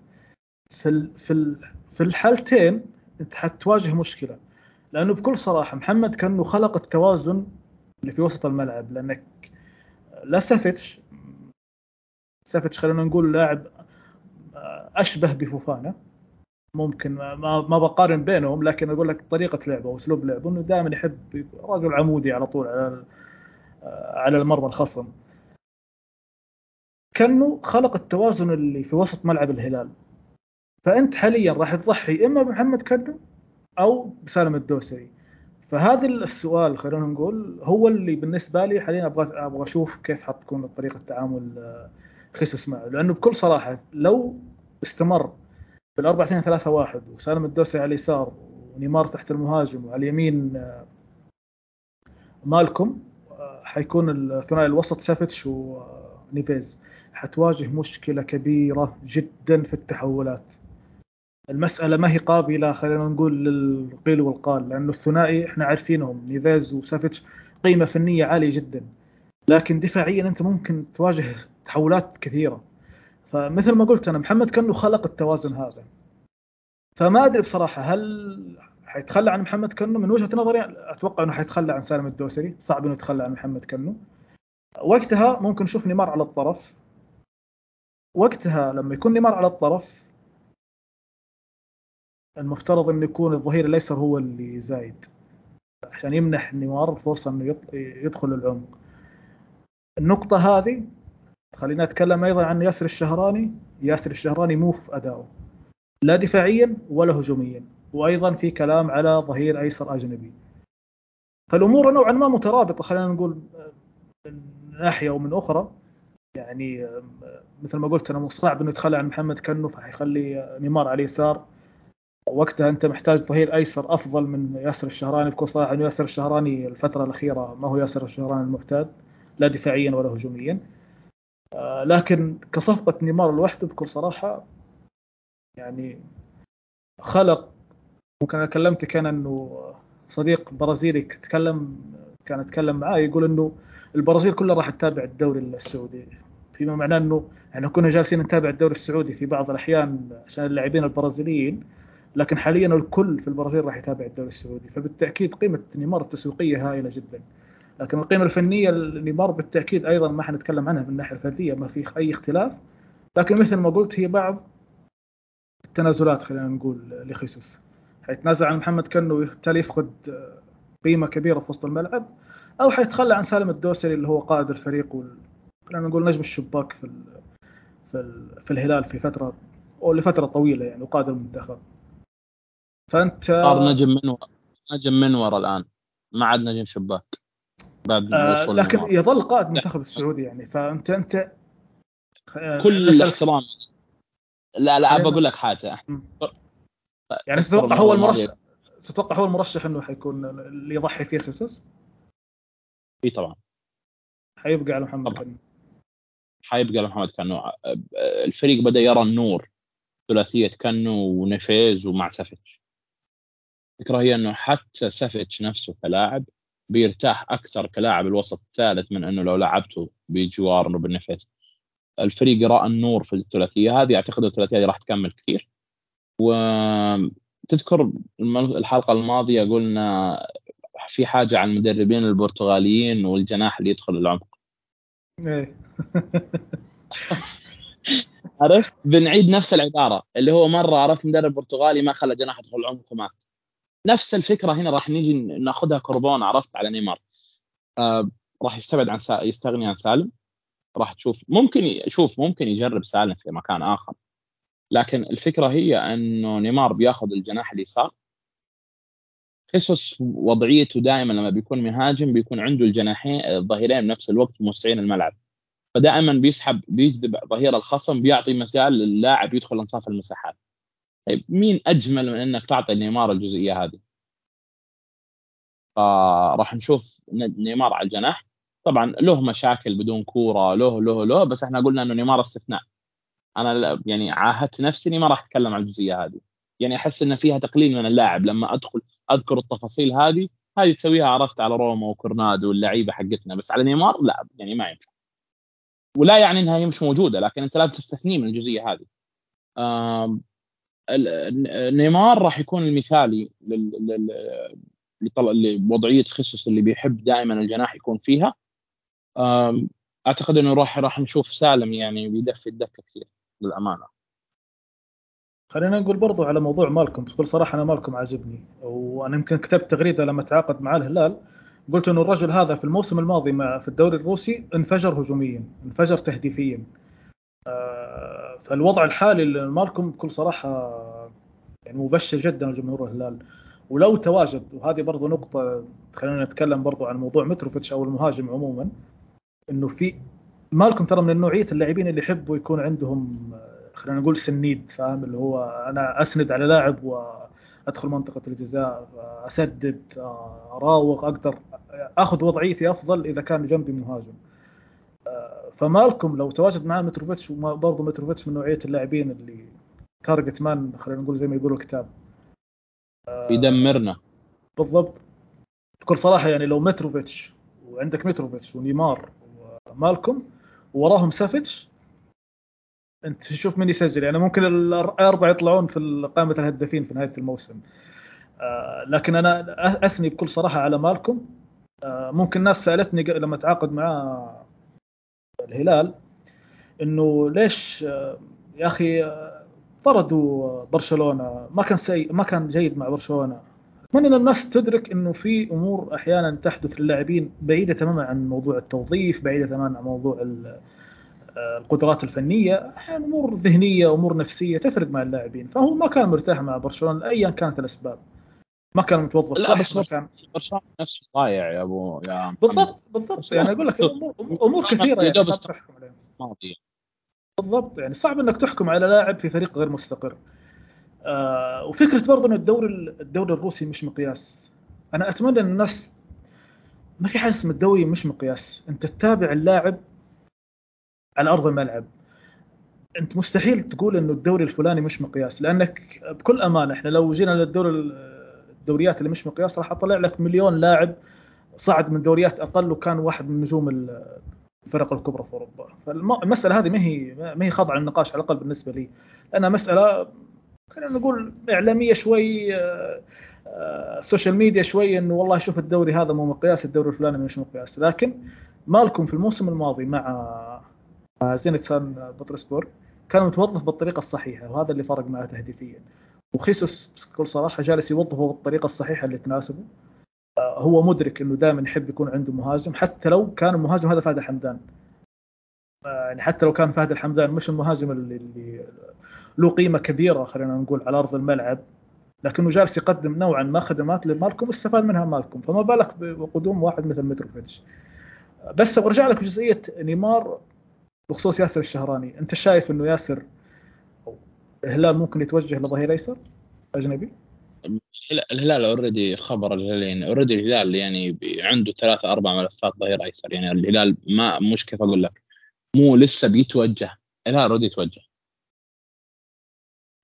في في في الحالتين أنت حتواجه مشكلة لأنه بكل صراحة محمد كأنه خلق التوازن اللي في وسط الملعب لأنك لا سافيتش سافيتش خلينا نقول لاعب أشبه بفوفانا. ممكن ما ما بقارن بينهم لكن أقول لك طريقة لعبه وأسلوب لعبه إنه دائما يحب رجل عمودي على طول على على المرمى الخصم. كأنه خلق التوازن اللي في وسط ملعب الهلال. فأنت حاليا راح تضحي إما بمحمد كنو أو بسالم الدوسري. فهذا السؤال خلينا نقول هو اللي بالنسبة لي حاليا أبغى أبغى أشوف كيف حتكون طريقة تعامل خيسوس معه. لأنه بكل صراحة لو استمر بالأربع 2 3 1 وسالم الدوسري على اليسار ونيمار تحت المهاجم وعلى اليمين آه، مالكم آه، حيكون الثنائي الوسط سافيتش ونيفيز. حتواجه مشكلة كبيرة جدا في التحولات. المسألة ما هي قابلة خلينا نقول للقيل والقال لأنه الثنائي إحنا عارفينهم نيفيز وسافيتش قيمة فنية عالية جدا. لكن دفاعيا أنت ممكن تواجه تحولات كثيرة. فمثل ما قلت أنا محمد كأنه خلق التوازن هذا. فما أدري بصراحة هل حيتخلى عن محمد كنو من وجهة نظري أتوقع إنه حيتخلى عن سالم الدوسري. صعب إنه يتخلى عن محمد كنو وقتها ممكن نشوف نيمار على الطرف. وقتها لما يكون نيمار على الطرف المفترض إنه يكون الظهير الأيسر هو اللي زايد. عشان يمنح نيمار الفرصه إنه يدخل العمق. النقطة هذه خلينا نتكلم أيضا عن ياسر الشهراني. ياسر الشهراني مو في أداؤه لا دفاعيا ولا هجوميا وأيضا في كلام على ظهير أيسر أجنبي. فالأمور نوعا ما مترابطة خلينا نقول من ناحية ومن أخرى. يعني مثل ما قلت أنا صعب إنه يتخلى عن محمد كنو فحيخلي نيمار على اليسار. وقتها أنت محتاج ظهير أيسر أفضل من ياسر الشهراني بكل صراحة انه ياسر الشهراني الفترة الأخيرة ما هو ياسر الشهراني المعتاد لا دفاعيا ولا هجوميا. لكن كصفقة نيمار لوحده بكل صراحة يعني خلق ممكن أنا كلمتك أنا إنه صديق برازيلي تكلم كان اتكلم معاه يقول إنه البرازيل كلها راح تتابع الدوري السعودي. فيما معناه إنه إحنا كنا جالسين نتابع الدوري السعودي في بعض الأحيان عشان اللاعبين البرازيليين لكن حاليا الكل في البرازيل راح يتابع الدوري السعودي. فبالتأكيد قيمة نيمار التسويقية هائلة جدا. لكن القيمة الفنية لنيمار بالتأكيد أيضا ما حنتكلم عنها من الناحية الفرديه ما في أي اختلاف. لكن مثل ما قلت هي بعض التنازلات خلينا نقول لخيسوس. حيتنازل عن محمد كنو وبالتالي يفقد قيمة كبيرة في وسط الملعب أو حيتخلى عن سالم الدوسري اللي هو قائد الفريق وال... خلينا نقول نجم الشباك في ال... في, ال... في الهلال في فترة أو لفترة طويلة يعني وقائد المنتخب. فأنت صار نجم من و... نجم منور الآن. ما عاد نجم شباك. بعد آه لكن المار. يظل قائد المنتخب السعودي يعني فانت أنت كل الاحترام لا لا أبى أقول لك حاجة. يعني تتوقع هو المرشح تتوقع هو المرشح إنه حيكون اللي يضحي فيه خيسوس؟ إي طبعا. حيبقى على محمد كنو. حيبقى على محمد كنو. الفريق بدأ يرى النور ثلاثية كنو ونيفيز ومع سافيتش. الفكرة هي إنه حتى سافيتش نفسه كلاعب بيرتاح أكثر كلاعب الوسط الثالث من إنه لو لعبته بجوار بن الفريق رأى النور في الثلاثية هذه أعتقد الثلاثية هذه راح تكمل كثير. وتذكر الحلقة الماضية قلنا في حاجة عن المدربين البرتغاليين والجناح اللي يدخل العمق. إيه. عرفت؟ بنعيد نفس العبارة اللي هو مرة عرفت مدرب برتغالي ما خلى جناح يدخل العمق ومات. نفس الفكرة هنا راح نيجي ناخذها كربون عرفت؟ على نيمار. آه راح يستبعد عن سا... يستغني عن سالم. راح تشوف ممكن شوف ممكن يجرب سالم في مكان آخر. لكن الفكرة هي إنه نيمار بياخذ الجناح اليسار. خيسوس وضعيته دائما لما بيكون مهاجم بيكون عنده الجناحين الظهيرين بنفس الوقت موسعين الملعب. فدائما بيسحب بيجذب ظهير الخصم بيعطي مجال للاعب يدخل انصاف المساحات. طيب مين أجمل من إنك تعطي نيمار الجزئية هذه؟ فراح نشوف نيمار على الجناح. طبعا له مشاكل بدون كورة له له له بس إحنا قلنا إنه نيمار استثناء. أنا يعني عاهدت نفسي إني ما راح أتكلم عن الجزئية هذه. يعني أحس إن فيها تقليل من اللاعب. لما أدخل أذكر التفاصيل هذه هذه تسويها عرفت على روما وكورنادو واللعيبة حقتنا بس على نيمار لا يعني ما ينفع. ولا يعني إنها هي مش موجودة لكن أنت لازم تستثنيه من الجزئية هذه. نيمار راح يكون المثالي لوضعية خصوص اللي بيحب دائما الجناح يكون فيها. أعتقد إنه راح راح نشوف سالم يعني بيدفي الدكة كثير للأمانة. خلينا نقول برضو على موضوع مالكم بكل صراحة أنا مالكم عاجبني وأنا يمكن كتبت تغريدة لما تعاقد مع الهلال. قلت إنه الرجل هذا في الموسم الماضي مع في الدوري الروسي انفجر هجوميا انفجر تهديفيا. آه، فالوضع الحالي لمالكم بكل صراحة يعني مبشر جدا لجمهور الهلال. ولو تواجد وهذه برضو نقطة خلينا نتكلم برضو عن موضوع متروفيتش أو المهاجم عموما إنه في مالكم ترى من نوعية اللاعبين اللي يحبوا يكون عندهم خلينا نقول سنيد فاهم؟ اللي هو أنا أسند على لاعب وأدخل منطقة الجزاء أسدد أراوغ أقدر أخذ وضعيتي أفضل إذا كان جنبي مهاجم. فمالكم لو تواجد معاه متروفيتش وبرضه متروفيتش من نوعية اللاعبين اللي target man خلينا نقول زي ما يقولوا الكتاب. يدمرنا بالضبط. بكل صراحة يعني لو متروفيتش وعندك متروفيتش ونيمار مالكم ووراهم سافيتش انت تشوف من يسجل. يعني ممكن الأربعة يطلعون في قائمة الهدافين في نهاية الموسم. آه لكن أنا أثني بكل صراحة على مالكم. آه ممكن ناس سألتني لما تعاقد مع الهلال إنه ليش آه يا أخي آه، طردوا برشلونة؟ ما كان سيء ما كان جيد مع برشلونة. أتمنى إن الناس تدرك إنه في أمور أحيانا تحدث للاعبين بعيدة تماما عن موضوع التوظيف بعيدة تماما عن موضوع القدرات الفنية. أحيانا أمور ذهنية أمور نفسية تفرق مع اللاعبين. فهو ما كان مرتاح مع برشلونة ايا كانت الأسباب. ما كان متوظف. لا بس كان نفسه ضايع يا أبو يا بالضبط بالضبط. يعني أقول لك امور امور كثيرة يعني صعب تحكم عليها. بالضبط. يعني صعب إنك تحكم على لاعب في فريق غير مستقر. آه وفكرة برضه إن الدوري الدوري الروسي مش مقياس. أنا أتمنى إن الناس ما في حاجة اسمها الدوري مش مقياس. أنت تتابع اللاعب على أرض الملعب. أنت مستحيل تقول إنه الدوري الفلاني مش مقياس لأنك بكل أمانة إحنا لو جينا للدوري الدوريات اللي مش مقياس راح أطلع لك مليون لاعب صعد من دوريات أقل وكان واحد من نجوم الفرق الكبرى في أوروبا. فالمسألة هذه ما هي ما هي خاضعة للنقاش على الأقل بالنسبة لي. لأنها مسألة خلينا نقول إعلامية شوي السوشيال آه، ميديا شوي إنه والله شوف الدوري هذا مو مقياس الدوري الفلاني مش مقياس. لكن مالكوم في الموسم الماضي مع زينت سان بطرسبورغ كان متوظف بالطريقة الصحيحة وهذا اللي فرق معه تهديفيا وخيسوس بكل صراحة جالس يوظفه بالطريقة الصحيحة اللي تناسبه. آه، هو مدرك إنه دائما يحب يكون عنده مهاجم حتى لو كان المهاجم هذا فهد الحمدان. آه، يعني حتى لو كان فهد الحمدان مش المهاجم اللي, اللي له قيمة كبيرة خلينا نقول على أرض الملعب لكنه جالس يقدم نوعا ما خدمات لمالكم واستفاد منها مالكم فما بالك بقدوم واحد مثل متروفيتش بس أرجع لك جزئية نيمار بخصوص ياسر الشهراني. أنت شايف إنه ياسر الهلال ممكن يتوجه لظهير أيسر أجنبي؟ الهلال already خبر الهلال يعني already الهلال يعني عنده ثلاثة أربع ملفات ظهير أيسر يعني الهلال ما مش كيف أقول لك مو لسه بيتوجه الهلال already يتوجه.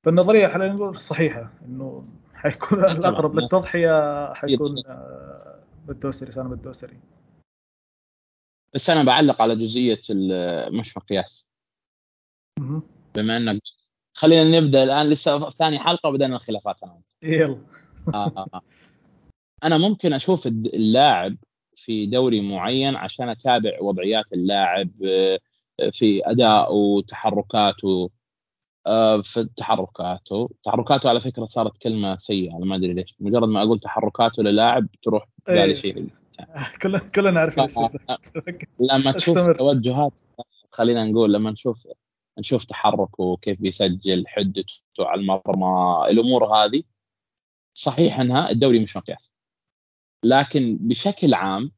فالنظريه خلينا نقول صحيحة إنه حيكون الأقرب للتضحية حيكون آه، بالدوسري سالم الدوسري بس أنا بعلق على جزئية مش مقياس بما إنك خلينا نبدأ الآن. لسه ثاني حلقة وبدأنا الخلافات أنا يلا. آه. أنا ممكن أشوف اللاعب في دوري معين عشان أتابع وضعيات اللاعب آه، في ادائه وتحركاته آه، في تحركاته. تحركاته على فكرة صارت كلمة سيئة. أنا ما أدري ليش. مجرد ما أقول تحركاته للاعب تروح بالي إيه. شيء. كلنا كلنا عارفين لما تشوف توجهات خلينا نقول لما نشوف نشوف تحركه كيف بيسجل حدته على المرمى الأمور هذه. صحيح إنها الدوري مش مقياس. لكن بشكل عام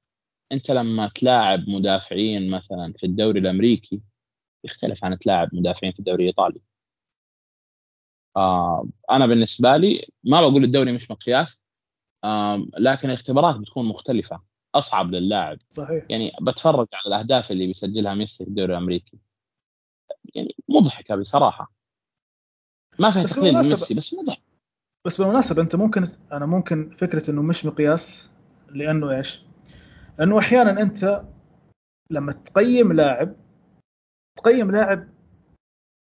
أنت لما تلاعب مدافعين مثلا في الدوري الأمريكي يختلف عن تلاعب مدافعين في الدوري الإيطالي. آه أنا بالنسبة لي ما بقول الدوري مش مقياس آه لكن الاختبارات بتكون مختلفة. أصعب للاعب. صحيح. يعني بتفرج على الأهداف اللي بيسجلها ميسي في الدوري الأمريكي. يعني مضحكة بصراحة. ما فيها تقليل من ميسي بس مضحك. بس بالمناسبة أنت ممكن أنا ممكن فكرة إنه مش مقياس لأنه إيش؟ لأنه أحيانا أنت لما تقيم لاعب تقيم لاعب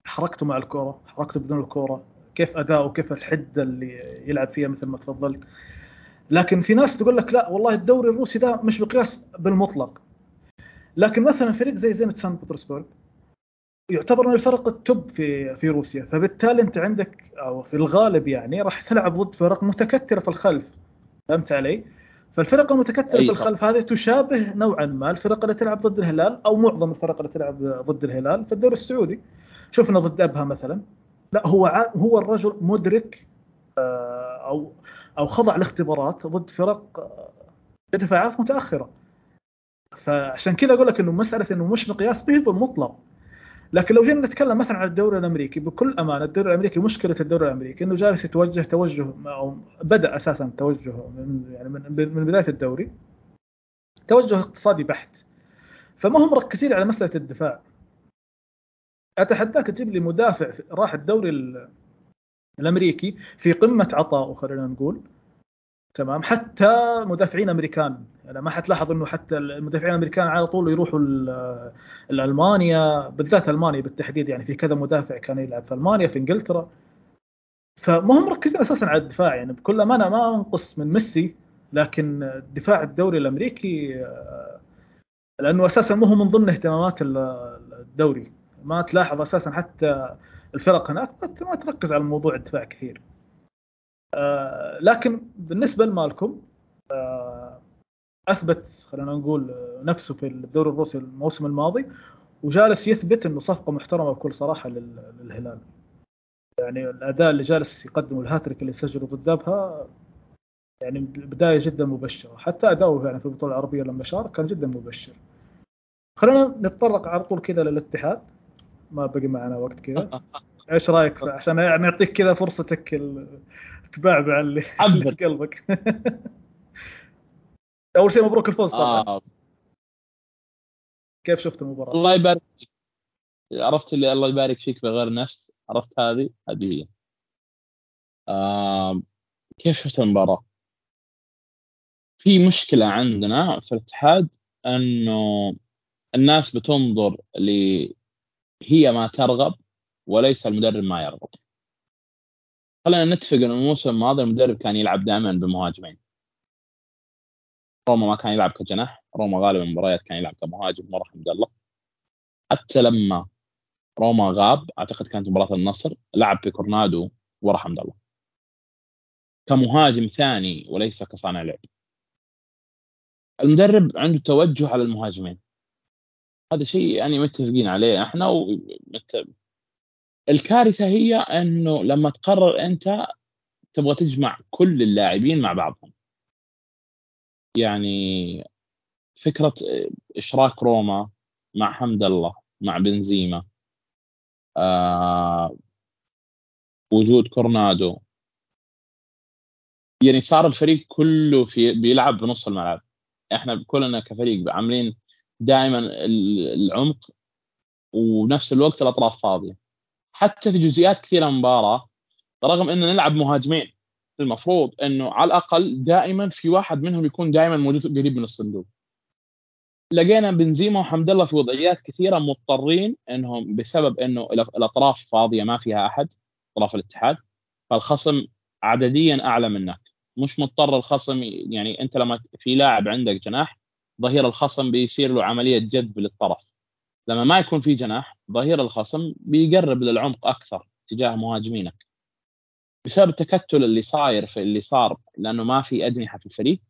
حركته مع الكورة حركته بدون الكورة كيف اداؤه كيف الحده اللي يلعب فيها مثل ما تفضلت. لكن في ناس تقول لك لا والله الدوري الروسي ده مش مقياس بالمطلق. لكن مثلا فريق زي زينت سان بطرسبورغ يعتبر من الفرق التوب في في روسيا. فبالتالي انت عندك أو في الغالب يعني راح تلعب ضد فرق متكتره في الخلف. فهمت علي؟ فالفرق المتكتره في الخلف هذه تشابه نوعا ما الفرق اللي تلعب ضد الهلال أو معظم الفرق اللي تلعب ضد الهلال في الدوري السعودي. شفنا ضد أبها مثلا. لا هو هو الرجل مدرك آه، أو أو خضع لاختبارات ضد فرق آه، بدفاعات متأخرة. فعشان كذا أقول لك إنه مسألة إنه مش مقياس به بالمطلق. لكن لو جينا نتكلم مثلا عن الدوري الأمريكي بكل أمانة الدوري الأمريكي مشكلة الدوري الأمريكي إنه جالس يتوجه توجه أو بدأ أساسا توجه من يعني من بداية الدوري توجه اقتصادي بحت. فما هم مركزين على مسألة الدفاع. أتحداك تجيب لي مدافع راح الدوري الأمريكي في قمة عطائه خلينا نقول. تمام. حتى مدافعين أمريكان أنا ما حتلاحظ إنه حتى المدافعين الأمريكان على طول يروحوا ألمانيا بالذات ألمانيا بالتحديد يعني في كذا مدافع كان يلعب في ألمانيا في إنجلترا. فما هم مركزين أساسا على الدفاع يعني بكل أمانة ما أنقص من ميسي لكن دفاع الدوري الأمريكي آه، لأنه أساسا مو هو من ضمن اهتمامات الدوري. ما تلاحظ أساسا حتى الفرق هناك ما تركز على موضوع الدفاع كثير. آه، لكن بالنسبة لمالكم آه، أثبت خلينا نقول نفسه في الدوري الروسي الموسم الماضي وجالس يثبت إنه صفقة محترمة بكل صراحة للهلال. يعني الأداء اللي جالس يقدمه الهاتريك اللي سجله ضد ابها يعني بداية جدا مبشرة. حتى أداؤه يعني في البطولة العربية لما شارك كان جدا مبشر. خلينا نتطرق على طول كذا للاتحاد. ما بقي معنا وقت كذا. إيش رأيك؟ عشان يعني نعطيك كذا فرصتك تبعبع اللي في قلبك. أول شيء مبروك الفوز طبعا. آه. كيف شفت المباراة؟ الله يبارك فيك. عرفت اللي الله يبارك فيك بغير نفس؟ عرفت هذه؟ هذه هي. آه كيف شفت المباراة؟ في مشكلة عندنا في الاتحاد إنه الناس بتنظر ل هي ما ترغب وليس المدرب ما يرغب. خلينا نتفق إنه الموسم الماضي المدرب كان يلعب دائما بمهاجمين. روما ما كان يلعب كجناح. روما غالبا المباريات كان يلعب كمهاجم مره حمد الله حتى لما روما غاب أعتقد كانت مباراة النصر لعب في كورنادو ورا حمد الله كمهاجم ثاني وليس كصانع لعب. المدرب عنده توجه على المهاجمين. هذا شيء يعني متفقين عليه إحنا ومت... الكارثة هي إنه لما تقرر أنت تبغى تجمع كل اللاعبين مع بعضهم. يعني فكرة إشراك روما مع حمد الله مع بنزيما آه وجود كورنادو. يعني صار الفريق كله في بيلعب بنص الملعب. إحنا كلنا كفريق عاملين دائما العمق ونفس الوقت الأطراف فاضية. حتى في جزئيات كثيرة من المباراه رغم إننا نلعب مهاجمين المفروض إنه على الأقل دائما في واحد منهم يكون دائما موجود قريب من الصندوق. لقينا بنزيما وحمد الله في وضعيات كثيرة مضطرين إنهم بسبب إنه الأطراف فاضية ما فيها أحد أطراف الاتحاد فالخصم عدديا أعلى منك. مش مضطر الخصم يعني أنت لما في لاعب عندك جناح ظهير الخصم بيصير له عملية جذب للطرف. لما ما يكون في جناح ظهير الخصم بيقرب للعمق أكثر تجاه مهاجمينك. بسبب التكتل اللي صاير في اللي صار لأنه ما في أجنحة في الفريق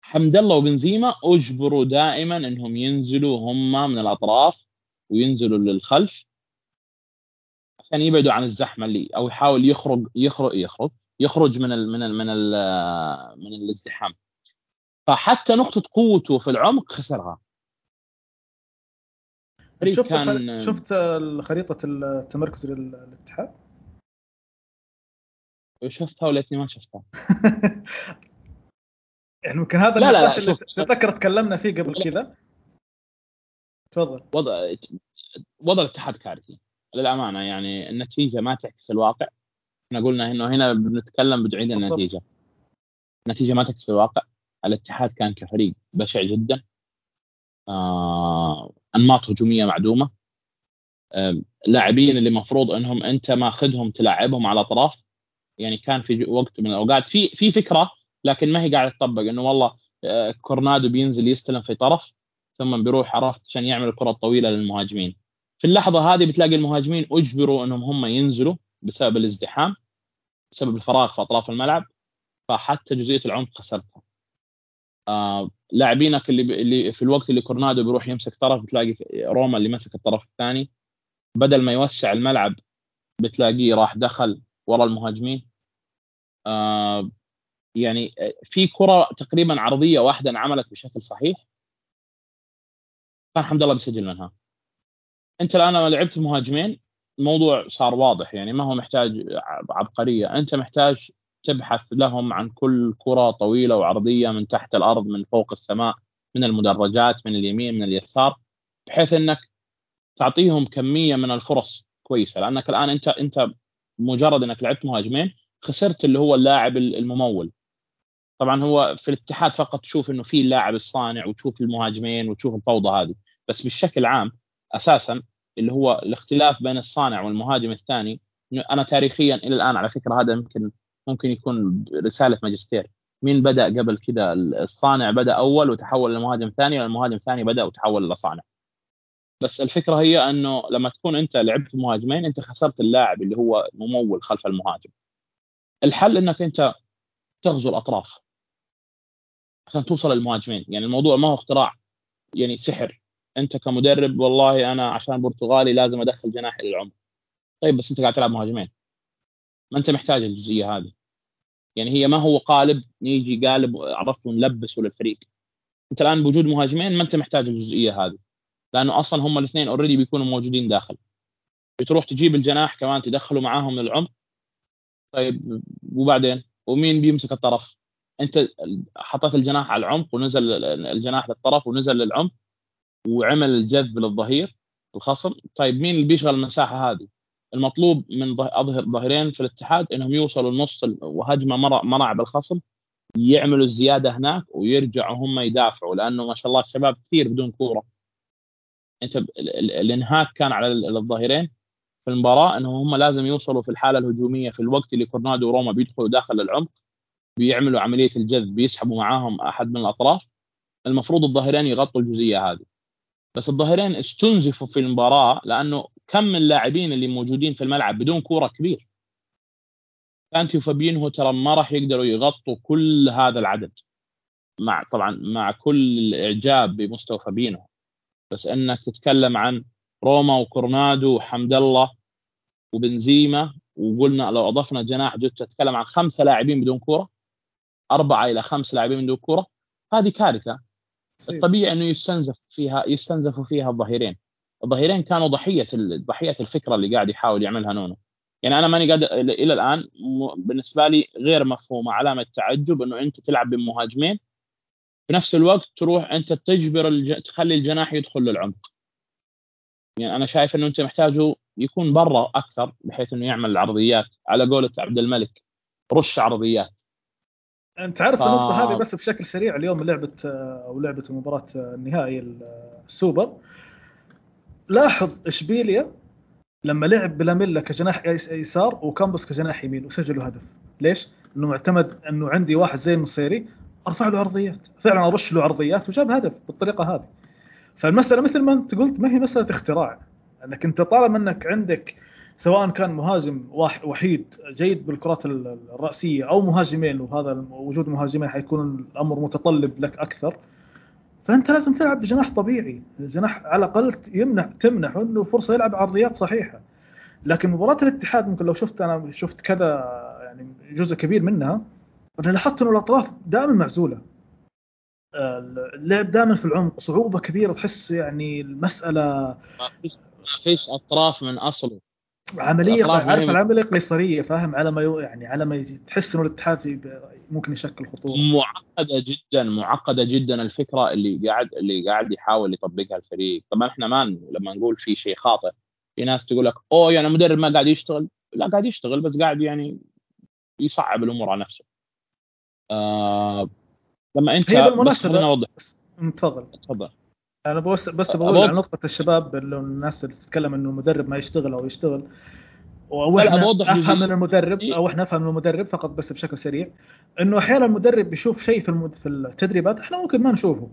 حمد الله وبنزيما أجبروا دائما إنهم ينزلوا هم من الأطراف وينزلوا للخلف عشان يبعدوا عن الزحمة اللي أو يحاول يخرج يخرج يخرج يخرج من ال من ال من ال من الازدحام. فحتى نقطة قوته في العمق خسرها. شفت كان شفت خريطه التمركز للاتحاد؟ شفتها وليتني ما شفتها؟ يعني ممكن هذا لا لا, لا تتذكر تكلمنا فيه قبل كذا. تفضل. وضع وضع الاتحاد كارثي للأمانة. يعني النتيجة ما تعكس الواقع. إحنا قلنا إنه هنا بنتكلم بتعيد النتيجة. النتيجة ما تعكس الواقع. الاتحاد كان كفريق بشع جدا. آه انماط هجوميه معدومة. آه لاعبين اللي المفروض إنهم أنت ماخذهم تلعبهم على أطراف. يعني كان في وقت من الأوقات في في فكرة لكن ما هي قاعدة تطبق إنه والله آه، كورنادو بينزل يستلم في طرف ثم بيروح عرفت عشان يعمل الكرة الطويلة للمهاجمين. في اللحظة هذه بتلاقي المهاجمين أجبروا إنهم هم ينزلوا بسبب الازدحام بسبب الفراغ في أطراف الملعب فحتى جزئية العمق خسرتها. آه لاعبينك اللي اللي في الوقت اللي كورنادو بيروح يمسك طرف بتلاقي روما اللي مسك الطرف الثاني. بدل ما يوسع الملعب بتلاقيه راح دخل ورا المهاجمين. آه يعني في كرة تقريبا عرضية واحدة انعملت بشكل صحيح. كان حمد الله بيسجل منها. انت الآن لما لعبت مهاجمين الموضوع صار واضح. يعني ما هو محتاج عبقرية. انت محتاج تبحث لهم عن كل كرة طويلة وعرضية من تحت الأرض من فوق السماء من المدرجات من اليمين من اليسار بحيث إنك تعطيهم كمية من الفرص كويسة. لأنك الآن أنت أنت مجرد إنك لعبت مهاجمين خسرت اللي هو اللاعب الممول. طبعا هو في الاتحاد فقط تشوف إنه في اللاعب الصانع وتشوف المهاجمين وتشوف الفوضى هذه. بس بشكل عام أساسا اللي هو الاختلاف بين الصانع والمهاجم الثاني أنا تاريخيا إلى الآن على فكرة هذا ممكن ممكن يكون رسالة ماجستير. مين بدأ قبل كذا الصانع بدأ أول وتحول لمهاجم ثاني والمهاجم ثاني بدأ وتحول لصانع بس الفكرة هي إنه لما تكون أنت لعبت مهاجمين أنت خسرت اللاعب اللي هو ممول خلف المهاجم. الحل إنك أنت تغزو الأطراف عشان توصل للمهاجمين. يعني الموضوع ما هو اختراع يعني سحر. أنت كمدرب والله أنا عشان برتغالي لازم أدخل جناح إلى العمق طيب بس أنت قاعد تلعب مهاجمين. ما أنت محتاج الجزئية هذه. يعني هي ما هو قالب نيجي قالب عرفت ونلبسه للفريق أنت الآن بوجود مهاجمين ما أنت محتاج الجزئية هذه. لأنه أصلا هم الاثنين اوريدي بيكونوا موجودين داخل. بتروح تجيب الجناح كمان تدخله معاهم للعمق. طيب وبعدين؟ ومين بيمسك الطرف؟ أنت حطيت الجناح على العمق ونزل الجناح للطرف ونزل للعمق وعمل الجذب للظهير الخصم. طيب مين اللي بيشغل المساحة هذه؟ المطلوب من اظهر ظهيرين في الاتحاد إنهم يوصلوا النص وهجمة ملعب الخصم يعملوا الزيادة هناك ويرجعوا هم يدافعوا لأنه ما شاء الله الشباب كثير بدون كورة. أنت الإنهاك كان على الظهيرين في المباراة إنه هم لازم يوصلوا في الحالة الهجومية في الوقت اللي كورنادو وروما بيدخلوا داخل العمق بيعملوا عملية الجذب بيسحبوا معاهم أحد من الأطراف. المفروض الظهيرين يغطوا الجزئية هذه. بس الظهيرين استنزفوا في المباراة لأنه كم من اللاعبين اللي موجودين في الملعب بدون كورة كبير. كانتي وفابينهو ترى ما راح يقدروا يغطوا كل هذا العدد. مع طبعا مع كل الإعجاب بمستوى فابينهو بس إنك تتكلم عن روما وكورنادو وحمد الله وبنزيما وقلنا لو أضفنا جناح جوتا تتكلم عن خمسة لاعبين بدون كورة أربعة إلى خمس لاعبين بدون كورة هذه كارثة. الطبيعي إنه يستنزف فيها يستنزفوا فيها الظهيرين. الظهيرين كانوا ضحية ضحية الفكرة اللي قاعد يحاول يعملها نونو. يعني أنا ماني قادر إلى الآن بالنسبة لي غير مفهومة علامة تعجب إنه أنت تلعب بمهاجمين في نفس الوقت تروح أنت تجبر الج... تخلي الجناح يدخل للعمق. يعني أنا شايف إنه أنت محتاجه يكون برا أكثر بحيث إنه يعمل العرضيات على قولة عبد الملك رش عرضيات. انت عارف ف... النقطة هذه بس بشكل سريع اليوم لعبة أو لعبه مباراة النهائي السوبر. لاحظ إشبيليا لما لعب بلاميلا كجناح يسار وأوكامبوس كجناح يمين وسجلوا هدف. ليش؟ إنه معتمد إنه عندي واحد زي النصيري ارفع له عرضيات. فعلا ارفع له عرضيات وجاب هدف بالطريقة هذه. فالمسألة مثل ما أنت قلت ما هي مسألة اختراع. انك أنت طالما أنك عندك سواء كان مهاجم وحيد جيد بالكرات الرأسية أو مهاجمين وهذا وجود مهاجمين حيكون الأمر متطلب لك أكثر فأنت لازم تلعب بجناح طبيعي. الجناح على الأقل يمنح تمنح إنه فرصة يلعب عرضيات صحيحة. لكن مباراة الاتحاد ممكن لو شفت أنا شفت كذا يعني جزء كبير منها أنا لاحظت إنه الأطراف دائما معزولة. اللعب دائما في العمق صعوبة كبيرة تحس يعني المسألة ما فيش أطراف من أصله. عملية عارف العملية قيصريه فاهم على ما يعني على ما تحس إنه الاتحاد ممكن يشكل خطورة. معقدة جدا معقدة جدا الفكرة اللي قاعد اللي قاعد يحاول يطبقها الفريق. طبعا إحنا ما لما نقول في شيء خاطئ في ناس تقول لك أوه يعني المدرب ما قاعد يشتغل. لا قاعد يشتغل بس قاعد يعني يصعب الأمور على نفسه. آه لما أنت هي بالمناسبة تفضل. تفضل. أنا بس بس بقول على نقطة الشباب اللي الناس اللي تتكلم إنه المدرب ما يشتغل أو يشتغل أو إحنا أفهم من المدرب أو إحنا نفهم من المدرب فقط بس بشكل سريع إنه أحيانا المدرب بيشوف شيء في في التدريبات إحنا ممكن ما نشوفه.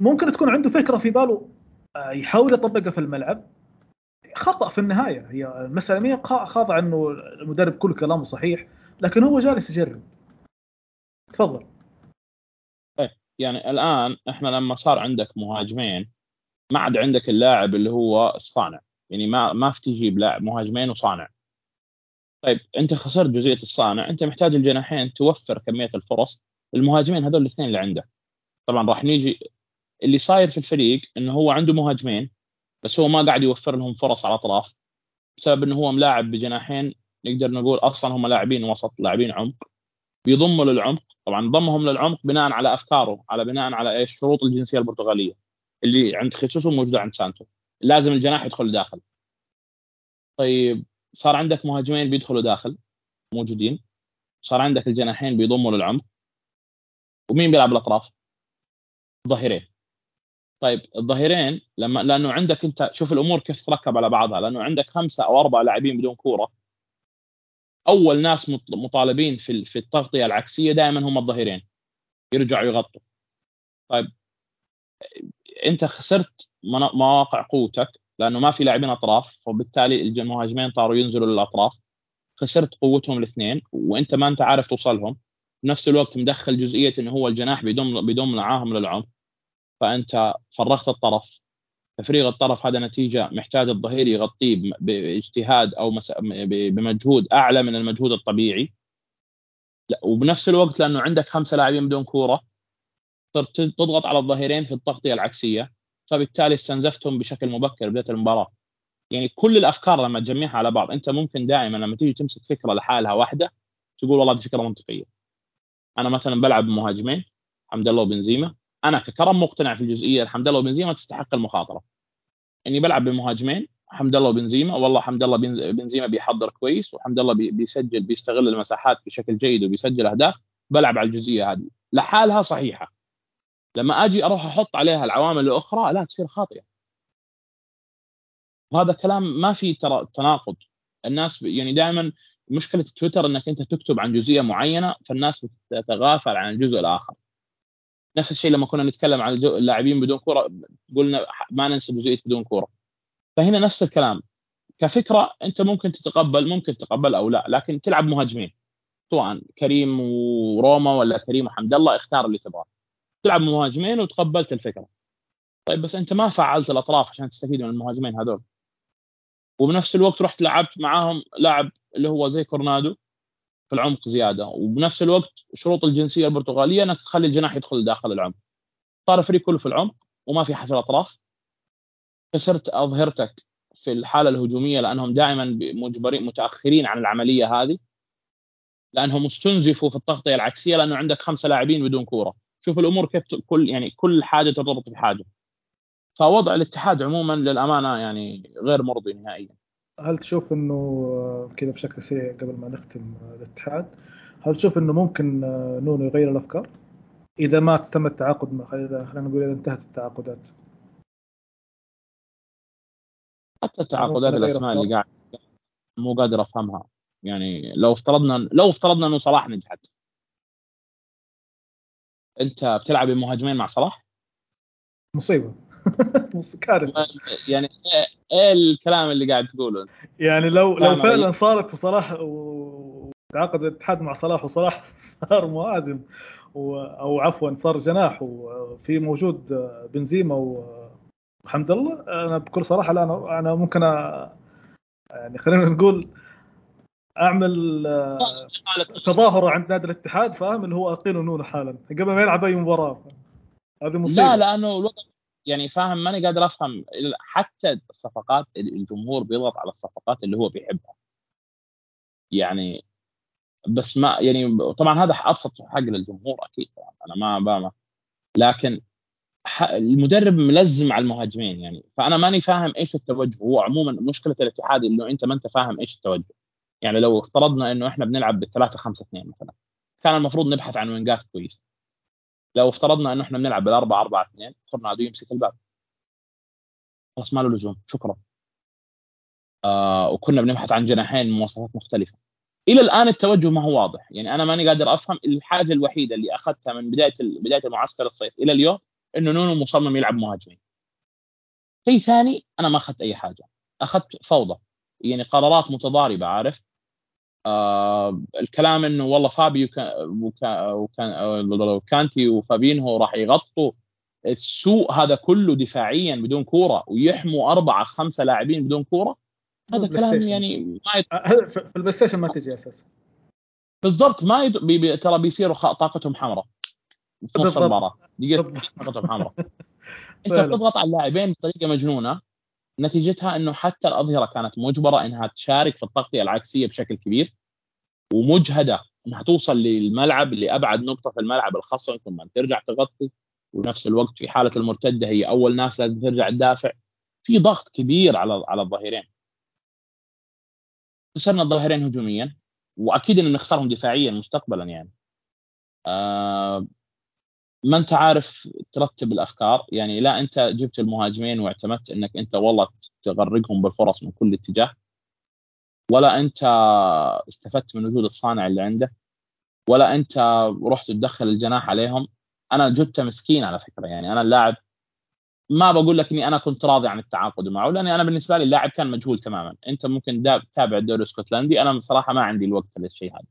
ممكن تكون عنده فكرة في باله آه، يحاول يطبقها في الملعب. خطأ في النهاية. هي المسألة ما خاضعة إنه المدرب كل كلامه صحيح لكن هو جالس يجرب. تفضل. يعني الآن إحنا لما صار عندك مهاجمين ما عاد عندك اللاعب اللي هو الصانع يعني ما ما في تجيب لاعب مهاجمين وصانع. طيب أنت خسرت جزئية الصانع أنت محتاج الجناحين توفر كمية الفرص. المهاجمين هذول الاثنين اللي عنده. طبعا راح نيجي اللي صاير في الفريق إنه هو عنده مهاجمين بس هو ما قاعد يوفر لهم فرص على الأطراف. بسبب إنه هو ملاعب بجناحين نقدر نقول أصلا هم لاعبين وسط لاعبين عمق. بيضموا للعمق. طبعا ضمهم للعمق بناء على أفكاره على بناء على إيش؟ شروط الجنسية البرتغالية اللي عند خيسوس موجودة عند سانتو. لازم الجناح يدخل داخل. طيب صار عندك مهاجمين بيدخلوا داخل موجودين. صار عندك الجناحين بيضموا للعمق. ومين بيلعب الأطراف؟ ظهيرين طيب الظهيرين لما لأنه عندك أنت شوف الأمور كيف تركب على بعضها. لأنه عندك خمسة أو أربعة لاعبين بدون كورة. أول ناس مطالبين في في التغطية العكسية دائما هم الظهيرين يرجعوا يغطوا. طيب أنت خسرت مواقع قوتك لأنه ما في لاعبين أطراف فبالتالي المهاجمين صاروا ينزلوا للأطراف. خسرت قوتهم الاثنين وأنت ما أنت عارف توصلهم. بنفس الوقت مدخل جزئية إنه هو الجناح بيضم بيضم معاهم للعمق. فأنت فرغت الطرف. تفريغ الطرف هذا نتيجة محتاج الظهير يغطيه باجتهاد أو بمجهود أعلى من المجهود الطبيعي. لا وبنفس الوقت لأنه عندك خمسة لاعبين بدون كورة صرت تضغط على الظهيرين في التغطية العكسية فبالتالي استنزفتهم بشكل مبكر بداية المباراة. يعني كل الأفكار لما تجمعها على بعض أنت ممكن دائما لما تيجي تمسك فكرة لحالها واحدة تقول والله دي فكرة منطقية. أنا مثلا بلعب بمهاجمين حمد الله وبنزيما. أنا ككرم مقتنع في الجزئية الحمد لله وبنزيما تستحق المخاطرة. إني بلعب بمهاجمين حمد الله وبنزيما والله حمد الله بنزيما بيحضر كويس وحمد الله بيسجل بيستغل المساحات بشكل جيد وبيسجل أهداف. بلعب على الجزئية هذه. لحالها صحيحة. لما أجي أروح أحط عليها العوامل الأخرى لا تصير خاطئة. وهذا كلام ما في ترى تناقض. الناس يعني دائما مشكلة تويتر إنك أنت تكتب عن جزئية معينة فالناس تتغافل عن الجزء الآخر. نفس الشيء لما كنا نتكلم عن اللاعبين بدون كره قلنا ما ننسى جزئيه بدون كره فهنا نفس الكلام. كفكرة أنت ممكن تتقبل ممكن تتقبل أو لا لكن تلعب مهاجمين. سواء كريم وروما ولا كريم وحمد الله اختار اللي تبغاه. تلعب مهاجمين وتقبلت الفكرة. طيب بس أنت ما فعلت الأطراف عشان تستفيد من المهاجمين هذول. وبنفس الوقت رحت لعبت معاهم لاعب اللي هو زي كورنادو. في العمق زيادة. وبنفس الوقت شروط الجنسية البرتغالية إنك تخلي الجناح يدخل داخل العمق. صار الفريق كله في العمق وما في حد في الاطراف خسرت أظهرتك في الحالة الهجومية لأنهم دائما مجبرين متأخرين عن العملية هذه. لأنهم استنزفوا في التغطية العكسية لأنه عندك خمسه لاعبين بدون كورة. شوف الأمور كيف كل يعني كل حاجة ترتبط بحاجة. فوضع الاتحاد عموما للأمانة يعني غير مرضي نهائيا. هل تشوف إنه كذا بشكل سريع قبل ما نختم الاتحاد هل تشوف إنه ممكن نونو يغير الأفكار؟ إذا ما تم التعاقد مع خلينا نقول إذا انتهت التعاقدات. حتى التعاقدات الأسماء اللي قاعد مو قادر أفهمها. يعني لو افترضنا لو افترضنا إنه صلاح نجحت. أنت بتلعب بمهاجمين مع صلاح؟ مصيبة. كارثه يعني إيه الكلام اللي قاعد تقوله؟ يعني لو لو فعلا صارت صلاح وتعاقد الاتحاد مع صلاح وصلاح صار مهاجم أو عفوا صار جناح وفي موجود بنزيما وحمد الله. أنا بكل صراحة لا أنا أنا ممكن يعني خلينا نقول أعمل تظاهره عند نادي الاتحاد فاهم؟ اللي هو أقيل نونو حالا قبل ما يلعب أي مباراة. هذه مصيبة. لا لأنه الوضع يعني فاهم ماني قادر أفهم حتى الصفقات الجمهور بيضغط على الصفقات اللي هو بيحبها. يعني بس ما يعني طبعا هذا أبسط حق للجمهور أكيد أنا ما بما لكن المدرب ملزم على المهاجمين يعني فأنا ماني فاهم إيش التوجه. هو عموما مشكلة الاتحاد إنه أنت ما أنت فاهم إيش التوجه. يعني لو افترضنا إنه إحنا بنلعب بالثلاثة خمسة اثنين مثلا كان المفروض نبحث عن وينجات كويسه لو افترضنا إنه إحنا بنلعب بالأربعة أربعة اثنين تورنادو يمسك الباب. خلاص ما له لزوم شكرا. آه وكنا بنبحث عن جناحين مواصفات مختلفة. إلى الآن التوجه ما هو واضح. يعني أنا ماني قادر أفهم الحاجة الوحيدة اللي أخذتها من بداية بداية المعسكر الصيف إلى اليوم إنه نونو مصمم يلعب مهاجمين. شيء ثاني أنا ما أخذت أي حاجة. أخذت فوضى. يعني قرارات متضاربة عارف؟ آه الكلام إنه والله فابيو وكانتي وفابينهو راح يغطوا السوء هذا كله دفاعيا بدون كورة ويحموا أربعة خمسة لاعبين بدون كورة. هذا كلام يعني ما يت... أه، في البلاي ستيشن ما تجي أساسا. بالضبط ما يد... بي... بي... ترى بيصيروا خ... طاقتهم حمراء في نص المباراة. طاقتهم حمراء. أنت بتضغط على اللاعبين بطريقة مجنونة نتيجتها إنه حتى الأظهرة كانت مجبرة إنها تشارك في التغطية العكسية بشكل كبير ومجهدة إنها توصل للملعب لابعد نقطة في الملعب الخصم ثم ترجع تغطي. ونفس الوقت في حالة المرتدة هي أول ناس لازم ترجع تدافع. في ضغط كبير على على الظهيرين. خسرنا الظهيرين هجوميا وأكيد ان نخسرهم دفاعيا مستقبلا يعني. آه ما انت عارف ترتب الأفكار. يعني لا انت جبت المهاجمين واعتمدت انك انت والله تغرقهم بالفرص من كل اتجاه ولا انت استفدت من وجود الصانع اللي عنده ولا انت رحت تدخل الجناح عليهم. أنا جبته مسكين على فكرة. يعني أنا اللاعب ما بقول لك إني أنا كنت راضي عن التعاقد معه لأني أنا بالنسبة لي اللاعب كان مجهول تماما. أنت ممكن تتابع الدوري الإسكتلندي. أنا بصراحة ما عندي الوقت للشيء هذا.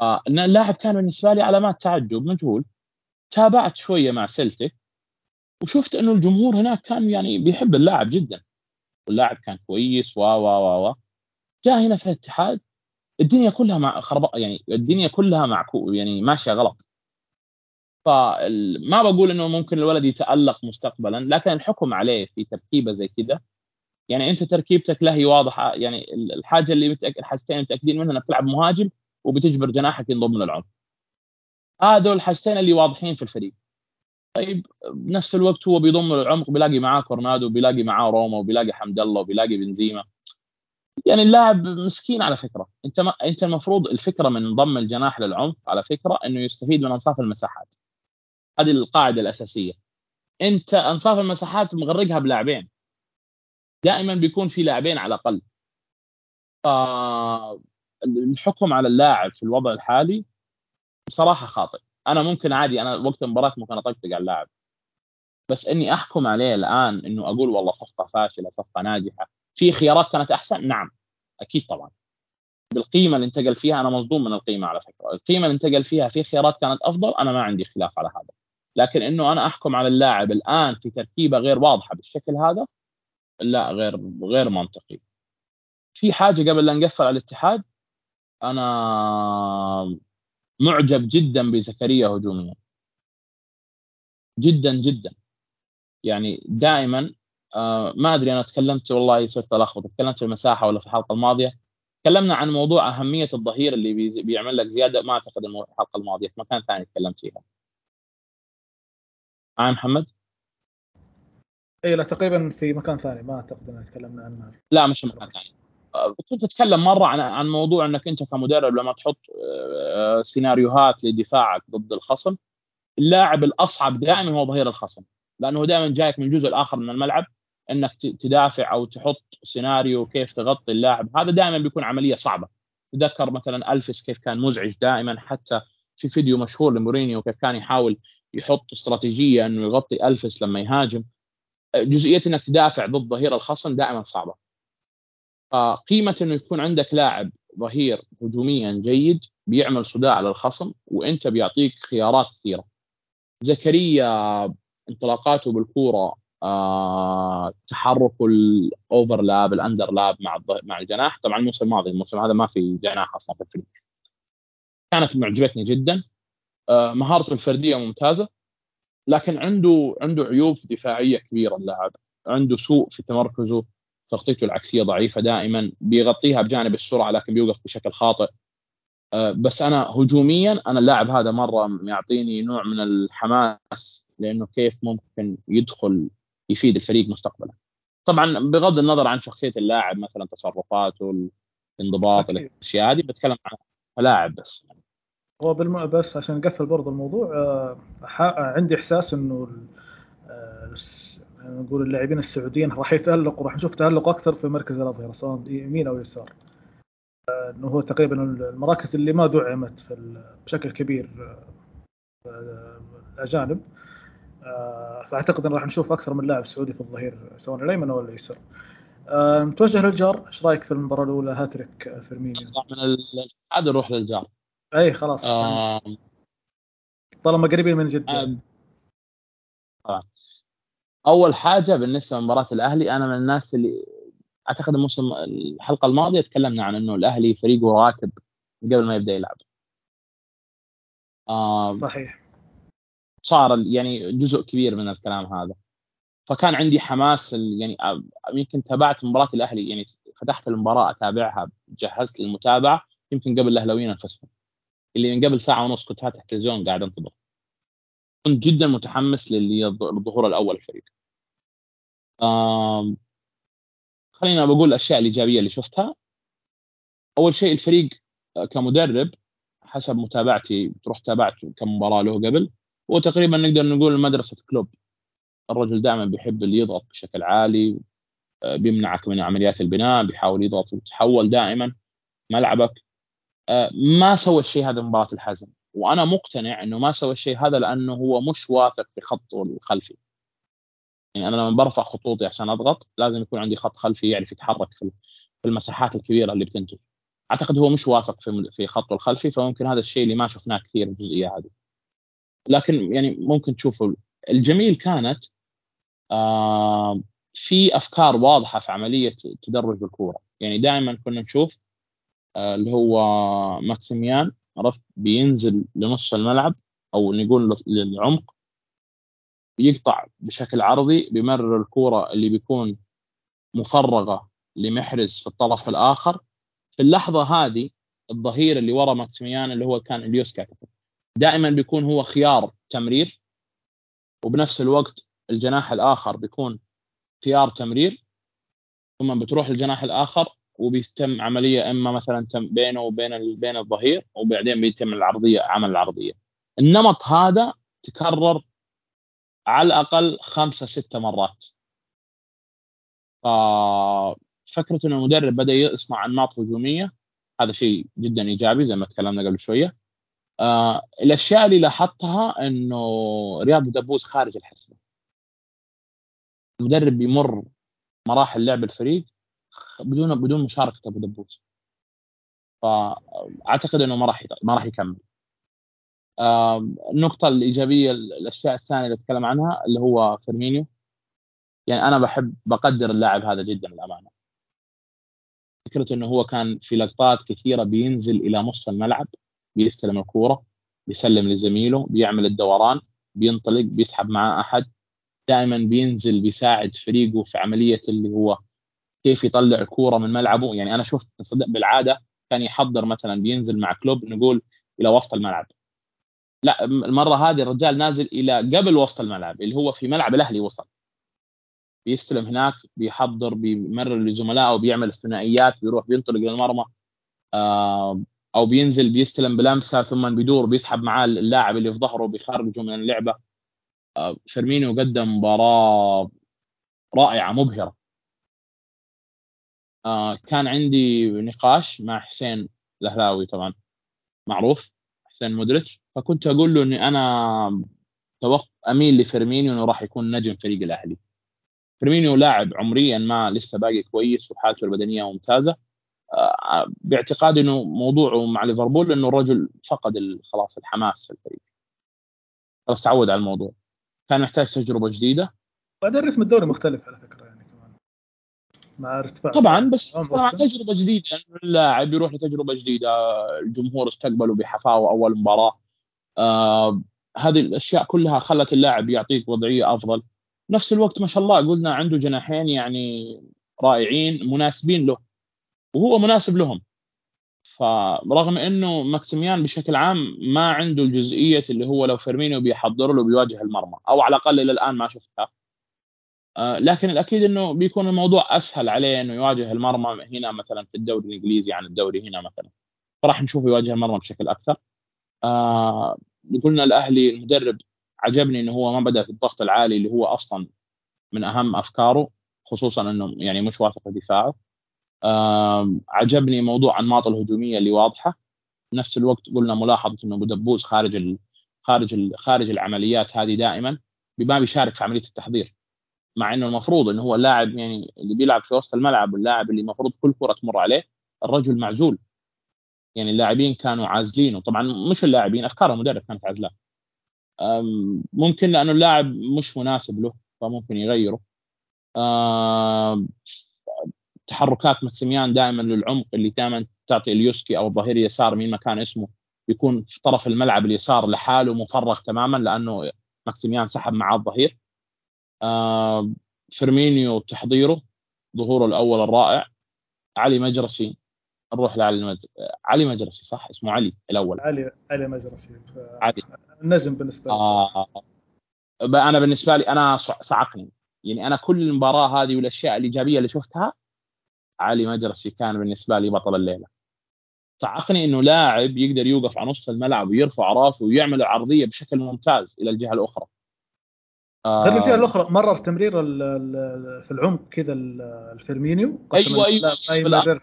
آه اللاعب كان بالنسبة لي علامات تعجب مجهول. تابعت شوية مع سلتك وشفت إنه الجمهور هناك كان يعني بيحب اللاعب جدا. واللاعب كان كويس و و و و جاء هنا في الاتحاد الدنيا كلها مع خرب يعني الدنيا كلها معكو يعني ماشية غلط. فما بقول إنه ممكن الولد يتألق مستقبلا لكن الحكم عليه في تركيبة زي كذا يعني أنت تركيبتك لا هي واضحة يعني الحاجة اللي متأكد الحاجتين متأكدين منها إنك تلعب مهاجم وبتجبر جناحك ينضم للعمق. هذول الحاجتين اللي واضحين في الفريق. طيب بنفس الوقت هو بيضم للعمق بيلاقي معاه كورنادو بيلاقي معاه روما وبيلاقي حمد الله وبيلاقي بنزيما. يعني اللاعب مسكين على فكرة. انت ما انت المفروض الفكرة من ضم الجناح للعمق على فكرة إنه يستفيد من أنصاف المساحات. هذه القاعدة الأساسية. انت أنصاف المساحات مغرقها بلاعبين. دائما بيكون في لاعبين على الأقل. فالحكم على اللاعب في الوضع الحالي بصراحة خاطئ. أنا ممكن عادي أنا وقت المباراة ممكن أطقطق على اللاعب. بس إني أحكم عليه الآن إنه أقول والله صفقة فاشلة صفقة ناجحة في خيارات كانت أحسن؟ نعم أكيد طبعا. بالقيمة اللي انتقل فيها أنا مصدوم من القيمة على فكرة. القيمة اللي انتقل فيها في خيارات كانت أفضل أنا ما عندي خلاف على هذا. لكن إنه أنا أحكم على اللاعب الآن في تركيبة غير واضحة بالشكل هذا لا غير غير منطقي. في حاجة قبل لا نقفل على الاتحاد؟ أنا معجب جدا بزكريا هجوميا. جدا جدا. يعني دائما آه ما أدري أنا تكلمت والله صرت الخبط تكلمت في المساحة ولا في الحلقة الماضية. تكلمنا عن موضوع أهمية الظهير اللي بيعمل لك زيادة ما أعتقد الحلقة الماضية في مكان ثاني تكلمت فيها. معي محمد؟ اي لا تقريبا في مكان ثاني ما أعتقد ان تكلمنا عنه. لا مش مكان ثاني. آه، كنت أتكلم مرة عن عن موضوع إنك أنت كمدرب لما تحط آه، سيناريوهات لدفاعك ضد الخصم اللاعب الأصعب دائما هو ظهير الخصم لأنه دائما جايك من الجزء الآخر من الملعب إنك تدافع أو تحط سيناريو كيف تغطي اللاعب هذا دائما بيكون عملية صعبة. تذكر مثلا ألفيس كيف كان مزعج دائما حتى في فيديو مشهور لمورينيو كيف كان يحاول يحط استراتيجية إنه يغطي ألفيس لما يهاجم. جزئية إنك تدافع ضد ظهير الخصم دائما صعبة. فقيمه إنه يكون عندك لاعب ظهير هجوميا جيد بيعمل صداع للخصم وإنت بيعطيك خيارات كثيرة. زكريا انطلاقاته بالكورة آه، تحرك ال overlap ال underlap مع مع الجناح. طبعا الموسم الماضي الموسم هذا ما في جناح أصلا في الفريق. كانت معجبتني جدا. آه، مهارته الفردية ممتازة لكن عنده عنده عيوب دفاعية كبيرة اللاعب. عنده سوء في تمركزه. تغطيته العكسية ضعيفة دائما بيغطيها بجانب السرعة لكن بيوقف بشكل خاطئ. آه، بس أنا هجوميا أنا اللاعب هذا مرة يعطيني نوع من الحماس لأنه كيف ممكن يدخل يفيد الفريق مستقبلا. طبعا بغض النظر عن شخصية اللاعب مثلا تصرفاته الانضباط الأشياء هذه بتكلم عن لاعب بس. هو بالم... بس عشان نقفل برضه الموضوع آه عندي إحساس إنه نقول اللاعبين السعوديين راح يتالقوا راح نشوف تألق أكثر في مركز الأظهرة سواء يمين أو يسار. انه هو تقريبا المراكز اللي ما دعمت في بشكل كبير آه الأجانب. آه فأعتقد إن راح نشوف أكثر من لاعب سعودي في الظهير سواء الأيمن أو الايسر آه متوجه للجار؟ إيش رأيك في المباراة الأولى؟ هاتريك فيرمينيو. من الاتحاد نروح للجار. إي خلاص. آه طالما قريبين من جدة. آه. أول حاجة بالنسبة لمباراة الأهلي أنا من الناس اللي أعتقد الموسم الحلقة الماضية تكلمنا عن إنه الأهلي فريقه راكب قبل ما يبدأ يلعب. آه صحيح. صار يعني جزء كبير من الكلام هذا. فكان عندي حماس يعني يمكن تابعت مباراة الأهلي يعني فتحت المباراة أتابعها جهزت للمتابعة يمكن قبل الأهلاويين أنفسهم. اللي من قبل ساعة ونص كنت فاتح التلفزيون قاعد انتظر كنت جدا متحمس للظهور الأول الفريق. خلينا بقول الأشياء الإيجابية اللي شفتها. أول شيء الفريق كمدرب حسب متابعتي تروح تابعت كم مباراة له قبل وتقريبا نقدر نقول مدرسة كلوب. الرجل دائما بيحب اللي يضغط بشكل عالي آه، بيمنعك من عمليات البناء بيحاول يضغط ويتحول دائما ملعبك. آه، ما سوى الشيء هذا مباراة الحزم. وأنا مقتنع إنه ما سوى الشيء هذا لأنه هو مش واثق في خطه الخلفي. يعني أنا لما برفع خطوطي عشان أضغط لازم يكون عندي خط خلفي يعرف يتحرك في المساحات الكبيرة اللي بتنتج. أعتقد هو مش واثق في في خطه الخلفي فممكن هذا الشيء اللي ما شفناه كثير الجزئية هذه. لكن يعني ممكن تشوفوا الجميل كانت آه في أفكار واضحة في عملية تدرج بالكوره يعني دائما كنا نشوف آه اللي هو ماكسيميان عرفت؟ بينزل لنص الملعب أو نقول للعمق يقطع بشكل عرضي بيمرر الكورة اللي بيكون مفرغة لمحرز في الطرف الآخر. في اللحظة هذه الظهير اللي ورا ماكسيميان اللي هو كان اليوسكا دائما بيكون هو خيار تمرير وبنفس الوقت الجناح الآخر بيكون خيار تمرير ثم بتروح الجناح الآخر وبيتم عملية إما مثلا تم بينه وبين بين الظهير وبعدين بيتم العرضية عمل العرضية. النمط هذا تكرر على الأقل خمسة ستة مرات. ففكره إنه المدرب بدأ يصنع أنماط هجومية هذا شيء جدا إيجابي زي ما تكلمنا قبل شوية. آه الأشياء اللي لاحظتها إنه رياض دبوس خارج الحسبه المدرب بيمر مراحل لعب الفريق بدون بدون مشاركة أبو دبوس. فأعتقد إنه ما راح ما راح يكمل. النقطة الإيجابية الأشياء الثانية اللي أتكلم عنها اللي هو فيرمينيو. يعني أنا بحب بقدر اللاعب هذا جدا للأمانة. فكرة إنه هو كان في لقطات كثيرة بينزل إلى نص الملعب بيستلم الكورة بيسلم لزميله بيعمل الدوران بينطلق بيسحب معاه أحد. دائما بينزل بيساعد فريقه في عملية اللي هو كيف يطلع الكوره من ملعبه. يعني أنا شفت بالعادة كان يحضر مثلا بينزل مع كلوب نقول إلى وسط الملعب. لا المرة هذه الرجال نازل إلى قبل وسط الملعب اللي هو في ملعب الأهلي وصل. بيستلم هناك بيحضر بيمرر لزملائه بيعمل الثنائيات بيروح بينطلق للمرمى. آه أو بينزل بيستلم بلمسة ثم بيدور بيسحب معاه اللاعب اللي في ظهره بيخرجه من اللعبة. آه فيرمينيو قدم مباراة رائعة مبهرة. آه كان عندي نقاش مع حسين الأهلاوي طبعا. معروف حسين مدرج فكنت أقول له إني أنا توقع أميل لفيرمينيو إنه راح يكون نجم فريق الأهلي. فيرمينيو لاعب عمريا ما لسه باقي كويس وحالته البدنية ممتازة. آه، باعتقادي إنه موضوعه مع ليفربول إنه الرجل فقد خلاص الحماس في الفريق. خلاص تعود على الموضوع. كان محتاج تجربة جديدة. بعدين رتم الدوري مختلف على فكرة. مع ارتفاع طبعا بس طبعا تجربة جديدة. اللاعب يروح لتجربة جديدة. الجمهور استقبله بحفاوة أول مباراة. آه هذه الأشياء كلها خلت اللاعب يعطيك وضعية أفضل. نفس الوقت ما شاء الله قلنا عنده جناحين يعني رائعين مناسبين له. وهو مناسب لهم. فرغم إنه ماكسيميان بشكل عام ما عنده الجزئيه اللي هو لو فيرمينيو بيحضر له بيواجه المرمى. أو على الأقل إلى الآن ما شفتها. آه لكن الأكيد إنه بيكون الموضوع أسهل عليه إنه يواجه المرمى هنا مثلا في الدوري الإنجليزي عن الدوري هنا مثلا. فراح نشوفه يواجه المرمى بشكل أكثر. آه قلنا الأهلي المدرب عجبني إنه هو ما بدأ في الضغط العالي اللي هو أصلا من أهم أفكاره خصوصا إنه يعني مش واثق دفاعه. عجبني موضوع أنماط الهجومية اللي واضحة. نفس الوقت قلنا ملاحظة إنه أبو دبوس خارج ال خارج ال خارج العمليات هذه دائما ما بيشارك في عملية التحضير. مع إنه المفروض إنه هو اللاعب يعني اللي بيلعب في وسط الملعب واللاعب اللي المفروض كل كرة تمر عليه الرجل معزول. يعني اللاعبين كانوا عازلينه. طبعا مش اللاعبين أفكار المدرب كانت عازلاه ممكن لأنه اللاعب مش مناسب له فممكن يغيره. تحركات ماكسيميان دائما للعمق اللي دائما تعطي أليوسكي أو الظهير اليسار مين ما كان اسمه يكون في طرف الملعب اليسار لحاله مفرغ تماما لأنه ماكسيميان سحب معاه الظهير. آه فيرمينيو تحضيره ظهوره الأول الرائع. علي مجرسي نروح لعلي مج... علي مجرسي صح؟ اسمه علي الأول. علي علي مجرسي. علي. النجم بالنسبة لي. آه أنا بالنسبة لي أنا صعقني. يعني أنا كل المباراة هذه والأشياء الإيجابية اللي شفتها علي مجرسي كان بالنسبة لي بطل الليلة. صعقني إنه لاعب يقدر يوقف على نص الملعب ويرفع راسه ويعمل العرضية بشكل ممتاز إلى الجهة الأخرى. غير الجهه الأخرى مرر تمرير في العمق كذا الفيرمينيو أيوه أيوه. ما يمرر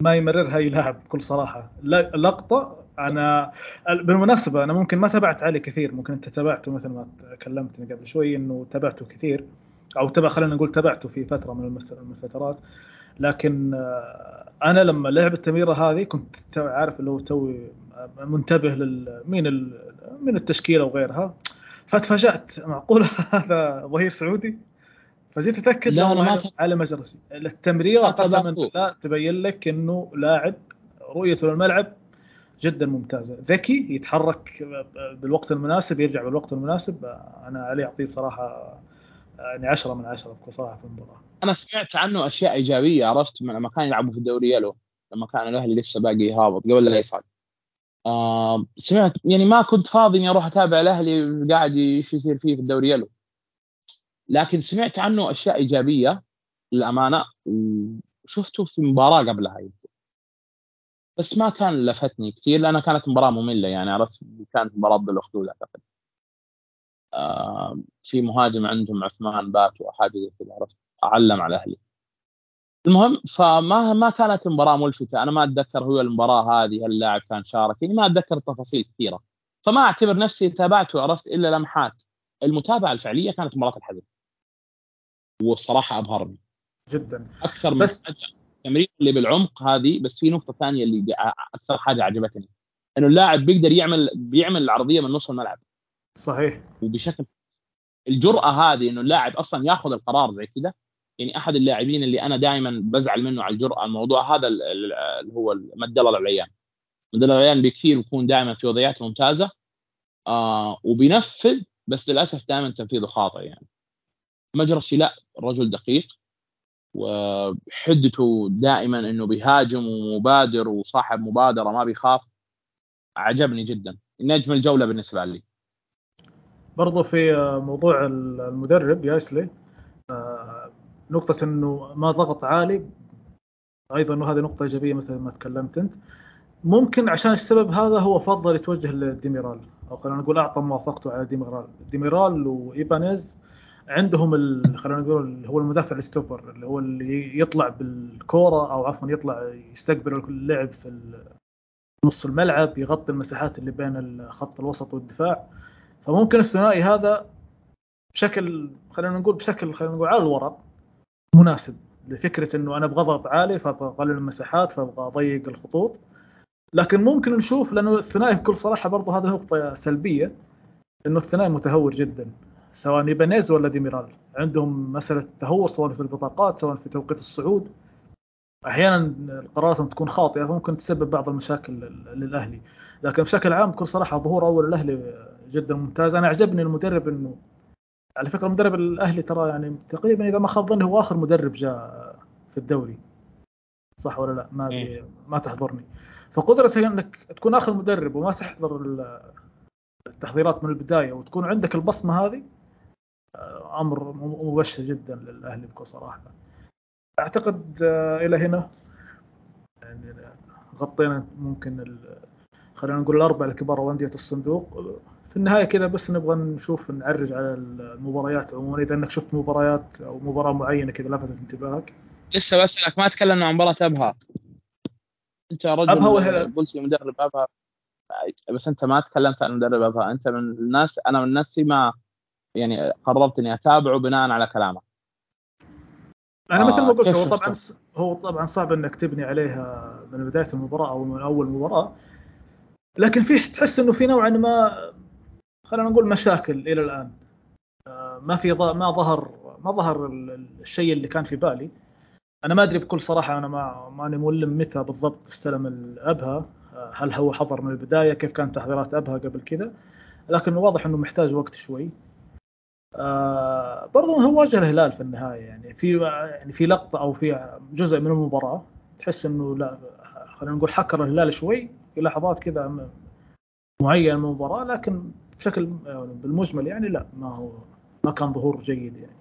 ما يمررها اي لاعب بكل صراحة. لقطة أنا بالمناسبة أنا ممكن ما تابعت علي كثير ممكن أنت تابعته مثل ما كلمتني قبل شوي إنه تابعته كثير أو تبع خلينا نقول تابعته في فترة من الفترات. لكن آه، أنا لما لعب التمريرة هذه كنت عارف اللي هو توي منتبه لل مين من التشكيلة وغيرها. فتفاجات معقول هذا ظهير سعودي؟ فجيت أتأكد لا أنا ما على مجرى التمريره قسما بالله تبين لك أنه لاعب رؤيته للملعب جدا ممتازة. ذكي يتحرك بالوقت المناسب يرجع بالوقت المناسب. أنا عليه أعطيه بصراحة يعني 10 من 10 بكل صراحة في المباراة. أنا سمعت عنه أشياء إيجابية عرفت لما كان يلعبوا في الدوري يلو لما كان الأهلي لسه باقي هابط قبل لا يصعد. سمعت يعني ما كنت فاضي إني أروح أتابع الأهلي قاعد إيش يصير فيه في الدوري يلو. لكن سمعت عنه أشياء إيجابية للأمانة وشفته في مباراة قبلها يمكن. بس ما كان لفتني كثير لأنها كانت مباراة مملة يعني عرفت؟ كانت مباراة ضد الاخدود اعتقد في مهاجم عندهم عثمان بات وحاجة زي كذا عرفت؟ علم على أهلي المهم فما ما كانت مباراه ملفتة. أنا ما أتذكر هو المباراة هذه اللاعب كان شارك. يعني ما أتذكر تفاصيل كثيرة. فما أعتبر نفسي تابعته عرفت إلا لمحات. المتابعة الفعلية كانت مباراة الحدث والصراحة أبهرني. جدا. أكثر من بس التمرير اللي بالعمق هذه بس في نقطة ثانية اللي أكثر حاجة عجبتني. إنه اللاعب بيقدر يعمل بيعمل العرضية من نص الملعب. صحيح. وبشكل الجرأة هذه إنه اللاعب أصلا ياخذ القرار زي كذا يعني أحد اللاعبين اللي أنا دائما بزعل منه على الجرأة الموضوع هذا اللي هو مد الله العليان مد الله العليان بكثير يكون دائما في وضعيات ممتازة آه وبينفذ بس للأسف دائما تنفيذه خاطئ يعني. مجرشي لا رجل دقيق وحدته دائما إنه بيهاجم ومبادر وصاحب مبادرة ما بيخاف. عجبني جدا. نجم الجولة بالنسبة لي. برضو في موضوع المدرب ياسلي نقطة إنه ما ضغط عالي. أيضا هذه نقطة إيجابية مثل ما تكلمت أنت. ممكن عشان السبب هذا هو فضل يتوجه لديميرال. أو خلينا نقول أعطى موافقته على ديميرال. ديميرال وإيبانيز عندهم خلينا نقول اللي هو المدافع ال stopper اللي هو اللي يطلع بالكورة أو عفوا يطلع يستقبل اللعب في نص الملعب يغطي المساحات اللي بين خط الوسط والدفاع. فممكن الثنائي هذا بشكل خلينا نقول بشكل خلينا نقول على الورق مناسب لفكرة إنه أنا أبغى اضغط عالي فأبغى أقلل المساحات فأبغى أضيق الخطوط. لكن ممكن نشوف لأنه الثنائي بكل صراحة برضه هذه نقطة سلبية إنه الثنائي متهور جدا. سواء إيبانيز ولا ديميرال. عندهم مسألة تهور سواء في البطاقات سواء في توقيت الصعود. أحيانا قراراتهم تكون خاطئة فممكن تسبب بعض المشاكل للأهلي. لكن بشكل عام بكل صراحة ظهور أول الأهلي جدا ممتاز. أنا عجبني المدرب إنه على فكرة المدرب الأهلي ترى يعني تقريبا إذا ما خاب ظني هو آخر مدرب جاء في الدوري. صح ولا لا؟ ما إيه. ما تحضرني. فقدرتك إنك تكون آخر مدرب وما تحضر التحضيرات من البداية وتكون عندك البصمة هذه أمر مبشر جدا للأهلي بكل صراحة. أعتقد آه، إلى هنا. يعني غطينا ممكن خلينا نقول الأربع الكبار وأندية الصندوق. في النهاية كذا بس نبغى نشوف نعرج على المباريات عموما. إذا إنك شفت مباريات أو مباراة معينة كذا لفتت انتباهك. لسه بسالك ما تكلمنا عن مباراة أبها. أنت رجل أبها والهلال قلت مدرب أبها. بس أنت ما تكلمت عن مدرب أبها. أنت من الناس أنا من الناس ما يعني قررت إني أتابعه بناء على كلامه. أنا مثل ما آه، قلت هو طبعا هو طبعا صعب إنك تبني عليها من بداية المباراة أو من أول مباراة. لكن فيه تحس إنه في نوعا ما خلينا نقول مشاكل إلى الآن. آه، ما في ما ظهر ما ظهر الشيء اللي كان في بالي. أنا ما أدري بكل صراحة أنا ما ماني ملم متى بالضبط استلم الابها آه، هل هو حضر من البداية كيف كانت تحضيرات ابها قبل كذا. لكن واضح إنه محتاج وقت شوي. آه برضو هو واجه الهلال في النهاية. يعني في يعني في لقطة أو في جزء من المباراة تحس إنه لا خلينا نقول حكر الهلال شوي في لحظات كذا معينه من المباراة لكن بشكل يعني بالمجمل يعني لا ما هو ما كان ظهور جيد يعني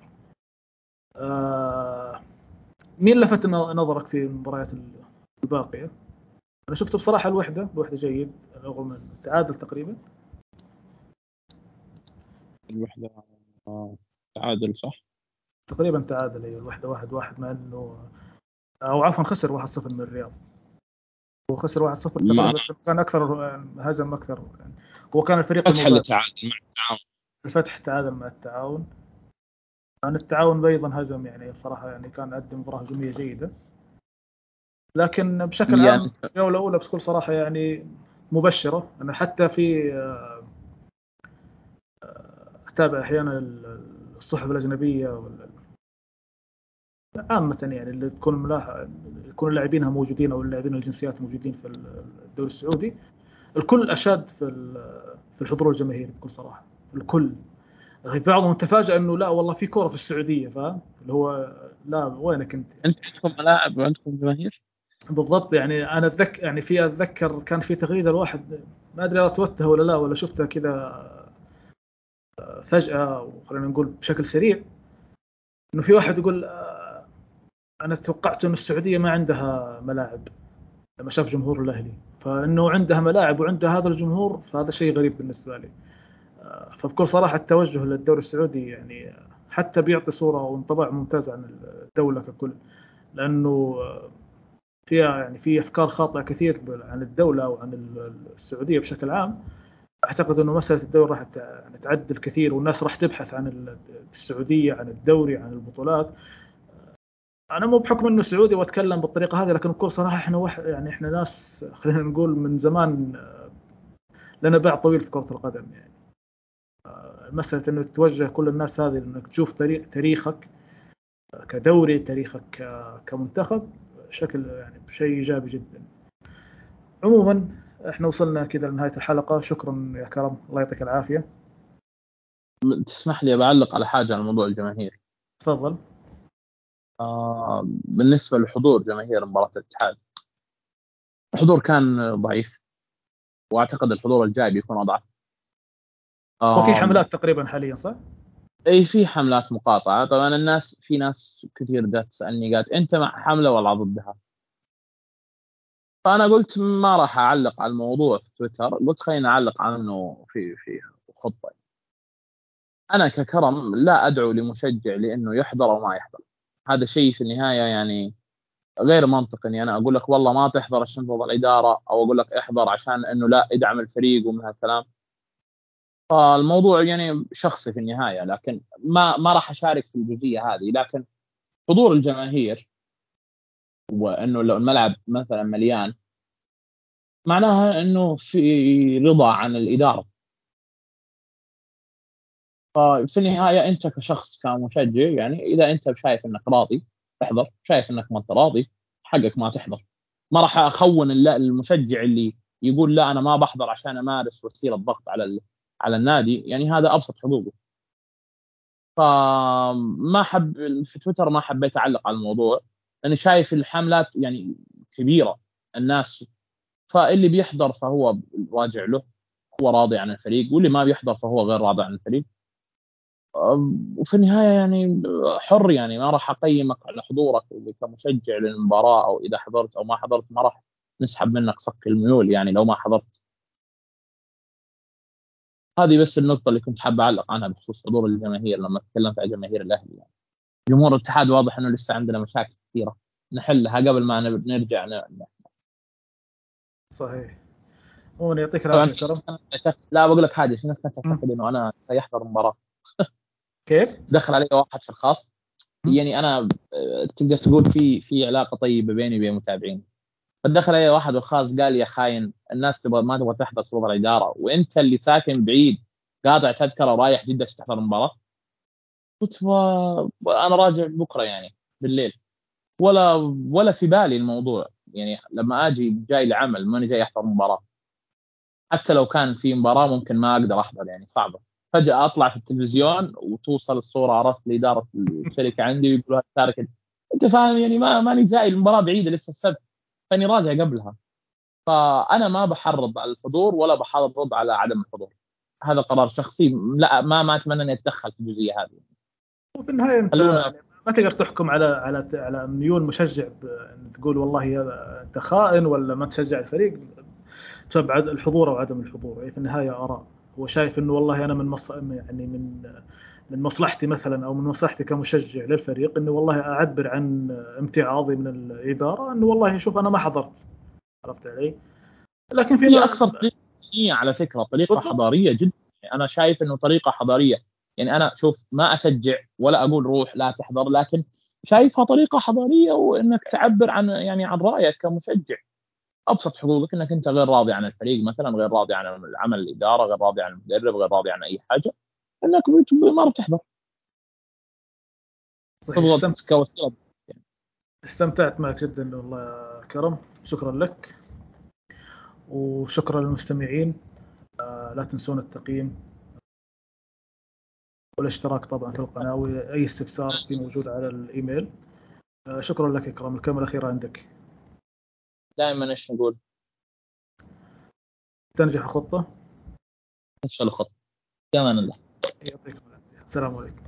آه مين لفت نظرك في المباريات الباقية؟ أنا شفت بصراحة الوحدة الوحدة جيد رغم التعادل تقريبا الوحدة تعادل صح؟ تقريبا تعادل أيوه الوحدة واحد واحد مع إنه أو عفوا خسر 1-0 من الرياض هو خسر 1-0 تقريبا بس كان أكثر هجم أكثر يعني هو كان الفريق فتح تعادل مع التعاون. الفتح تعادل مع التعاون. عن التعاون أيضا هجم يعني بصراحة يعني كان قدم مباراة هجومية جيدة. لكن بشكل يعني عام الجولة الأولى بكل صراحة يعني مبشرة. أنا حتى في آه، أتابع أحيانا الصحف الأجنبية عامة يعني اللي تكون ملاح... يكون اللاعبينها موجودين أو اللاعبين الجنسيات موجودين في الدوري السعودي. الكل اشاد في في الحضور الجماهيري بكل صراحة. الكل. في بعضهم تفاجأ إنه لا والله في كورة في السعودية فاهم؟ اللي هو لا وينك أنت؟ انت عندكم ملاعب وعندكم جماهير؟ بالضبط يعني أنا اتذكر يعني في أتذكر كان في تغريدة الواحد ما أدري اتوته ولا لا ولا شفتها كذا فجأة وخلينا نقول بشكل سريع. إنه في واحد يقول أنا توقعت انه السعودية ما عندها ملاعب. لما شاف جمهور الأهلي. فإنه عندها ملاعب وعندها هذا الجمهور فهذا شيء غريب بالنسبة لي. فبكل صراحة التوجه للدوري السعودي يعني حتى بيعطي صورة وانطباع ممتاز عن الدولة ككل. لأنه فيها يعني في أفكار خاطئة كثير عن الدولة وعن السعودية بشكل عام. أعتقد إنه مسألة الدوري راح يعني تعدل كثير والناس راح تبحث عن السعودية عن الدوري عن البطولات. أنا مو بحكم إنه سعودي وأتكلم بالطريقة هذه لكن بكل صراحة إحنا وح يعني إحنا ناس خلينا نقول من زمان لنا باع طويل في كرة القدم يعني. مسألة إنه توجه كل الناس هذه إنك تشوف تاريخك كدوري تاريخك كمنتخب شكل يعني شيء إيجابي جدا. عموما إحنا وصلنا كذا لنهاية الحلقة. شكرا يا كرم. الله يعطيك العافية. تسمح لي بعلق على حاجة على موضوع الجماهير. تفضل. آه بالنسبة لحضور جماهير مباراة الاتحاد الحضور كان ضعيف وأعتقد الحضور الجاي بيكون أضعف. آه وفي حملات تقريبا حاليا صح؟ إي في حملات مقاطعة. طبعا الناس في ناس كثير جات تسألني قالت أنت مع حملة ولا ضدها؟ فأنا قلت ما راح أعلق على الموضوع في تويتر. قلت خلينا أعلق عنه في في خطة. أنا ككرم لا أدعو لمشجع لأنه يحضر أو ما يحضر. هذا شيء في النهاية يعني غير منطقي إني أنا أقول لك والله ما تحضر عشان تفضل الإدارة أو أقول لك احضر عشان إنه لا ادعم الفريق ومن هالكلام. فالموضوع يعني شخصي في النهاية لكن ما ما راح أشارك في الجزئية هذه لكن حضور الجماهير وإنه لو الملعب مثلا مليان معناها إنه في رضا عن الإدارة. ففي النهاية أنت كشخص كمشجع يعني إذا أنت شايف إنك راضي احضر شايف إنك ما أنت راضي حقك ما تحضر. ما راح أخون المشجع اللي يقول لا أنا ما بحضر عشان أمارس وسيله ضغط على على النادي. يعني هذا أبسط حقوقه فما حب في تويتر ما حبيت أعلق على الموضوع لأني شايف الحملات يعني كبيرة. الناس فاللي بيحضر فهو راجع له هو راضي عن الفريق واللي ما بيحضر فهو غير راضي عن الفريق. وفي النهاية يعني حر يعني ما راح أقيمك على حضورك كمشجع للمباراة أو إذا حضرت أو ما حضرت ما راح نسحب منك صك الميول يعني لو ما حضرت. هذه بس النقطة اللي كنت حابة أعلق عنها بخصوص حضور الجماهير لما تكلمت عن جماهير الأهلي يعني. جمهور الاتحاد واضح إنه لسه عندنا مشاكل كثيرة. نحلها قبل ما نرجع ن... صحيح. هو يعطيك العافية لا بقول لك حاجة في ناس تعتقد إنه أنا سيحضر المباراة كيف؟ دخل علي واحد في الخاص. يعني أنا تقدر تقول في في علاقة طيبة بيني وبين متابعين. فدخل علي واحد بالخاص قال يا خاين الناس تبغى ما تبغى تحضر صوت الإدارة وأنت اللي ساكن بعيد قاطع تذكرة ورايح جدة تحضر المباراة. قلت أنا راجع بكرة يعني بالليل. ولا ولا في بالي الموضوع. يعني لما آجي جاي لعمل ماني جاي أحضر مباراة. حتى لو كان في مباراة ممكن ما أقدر أحضر يعني صعبة. فجأة أطلع في التلفزيون وتوصل الصورة عرفت لإدارة الشركة عندي ويقولوا تارك أنت فاهم؟ يعني ما ماني جاي المباراة بعيدة لسه السبت. فأني راجع قبلها. فأنا ما بحرض على الحضور ولا بحرض على عدم الحضور. هذا قرار شخصي. لا ما ما أتمنى أني أتدخل في الجزئية هذه. وفي النهاية أنت يعني ما تقدر تحكم على على على ميول مشجع تقول والله أنت خائن ولا ما تشجع الفريق بسبب الحضور أو عدم الحضور. يعني في النهاية آراء. هو شايف إنه والله أنا من مص... يعني من من مصلحتي مثلا أو من مصلحتي كمشجع للفريق إنه والله أعبر عن امتعاضي من الإدارة إنه والله شوف أنا ما حضرت عرفت علي؟ لكن في أكثر طريقة على فكرة طريقة بالضبط. حضارية جدا أنا شايف إنه طريقة حضارية يعني أنا شوف ما أشجع ولا أقول روح لا تحضر لكن شايفها طريقة حضارية وإنك تعبر عن يعني عن رأيك كمشجع أبسط حقوقك إنك أنت غير راضي عن الفريق مثلا غير راضي عن العمل الإدارة غير راضي عن المدرب غير راضي عن أي حاجة إنك ما تحضر. صحيح. استمتعت معك جدا والله يا كرم. شكرا لك. وشكرا للمستمعين. آه، لا تنسون التقييم. والاشتراك طبعا في القناة واي استفسار في موجود على الإيميل. آه، شكرا لك اكرم الكلمة الأخيرة عندك. دائما إيش نقول؟ تنجح خطه تفشل الخطة. كمان الله يعطيكم العافية. السلام عليكم.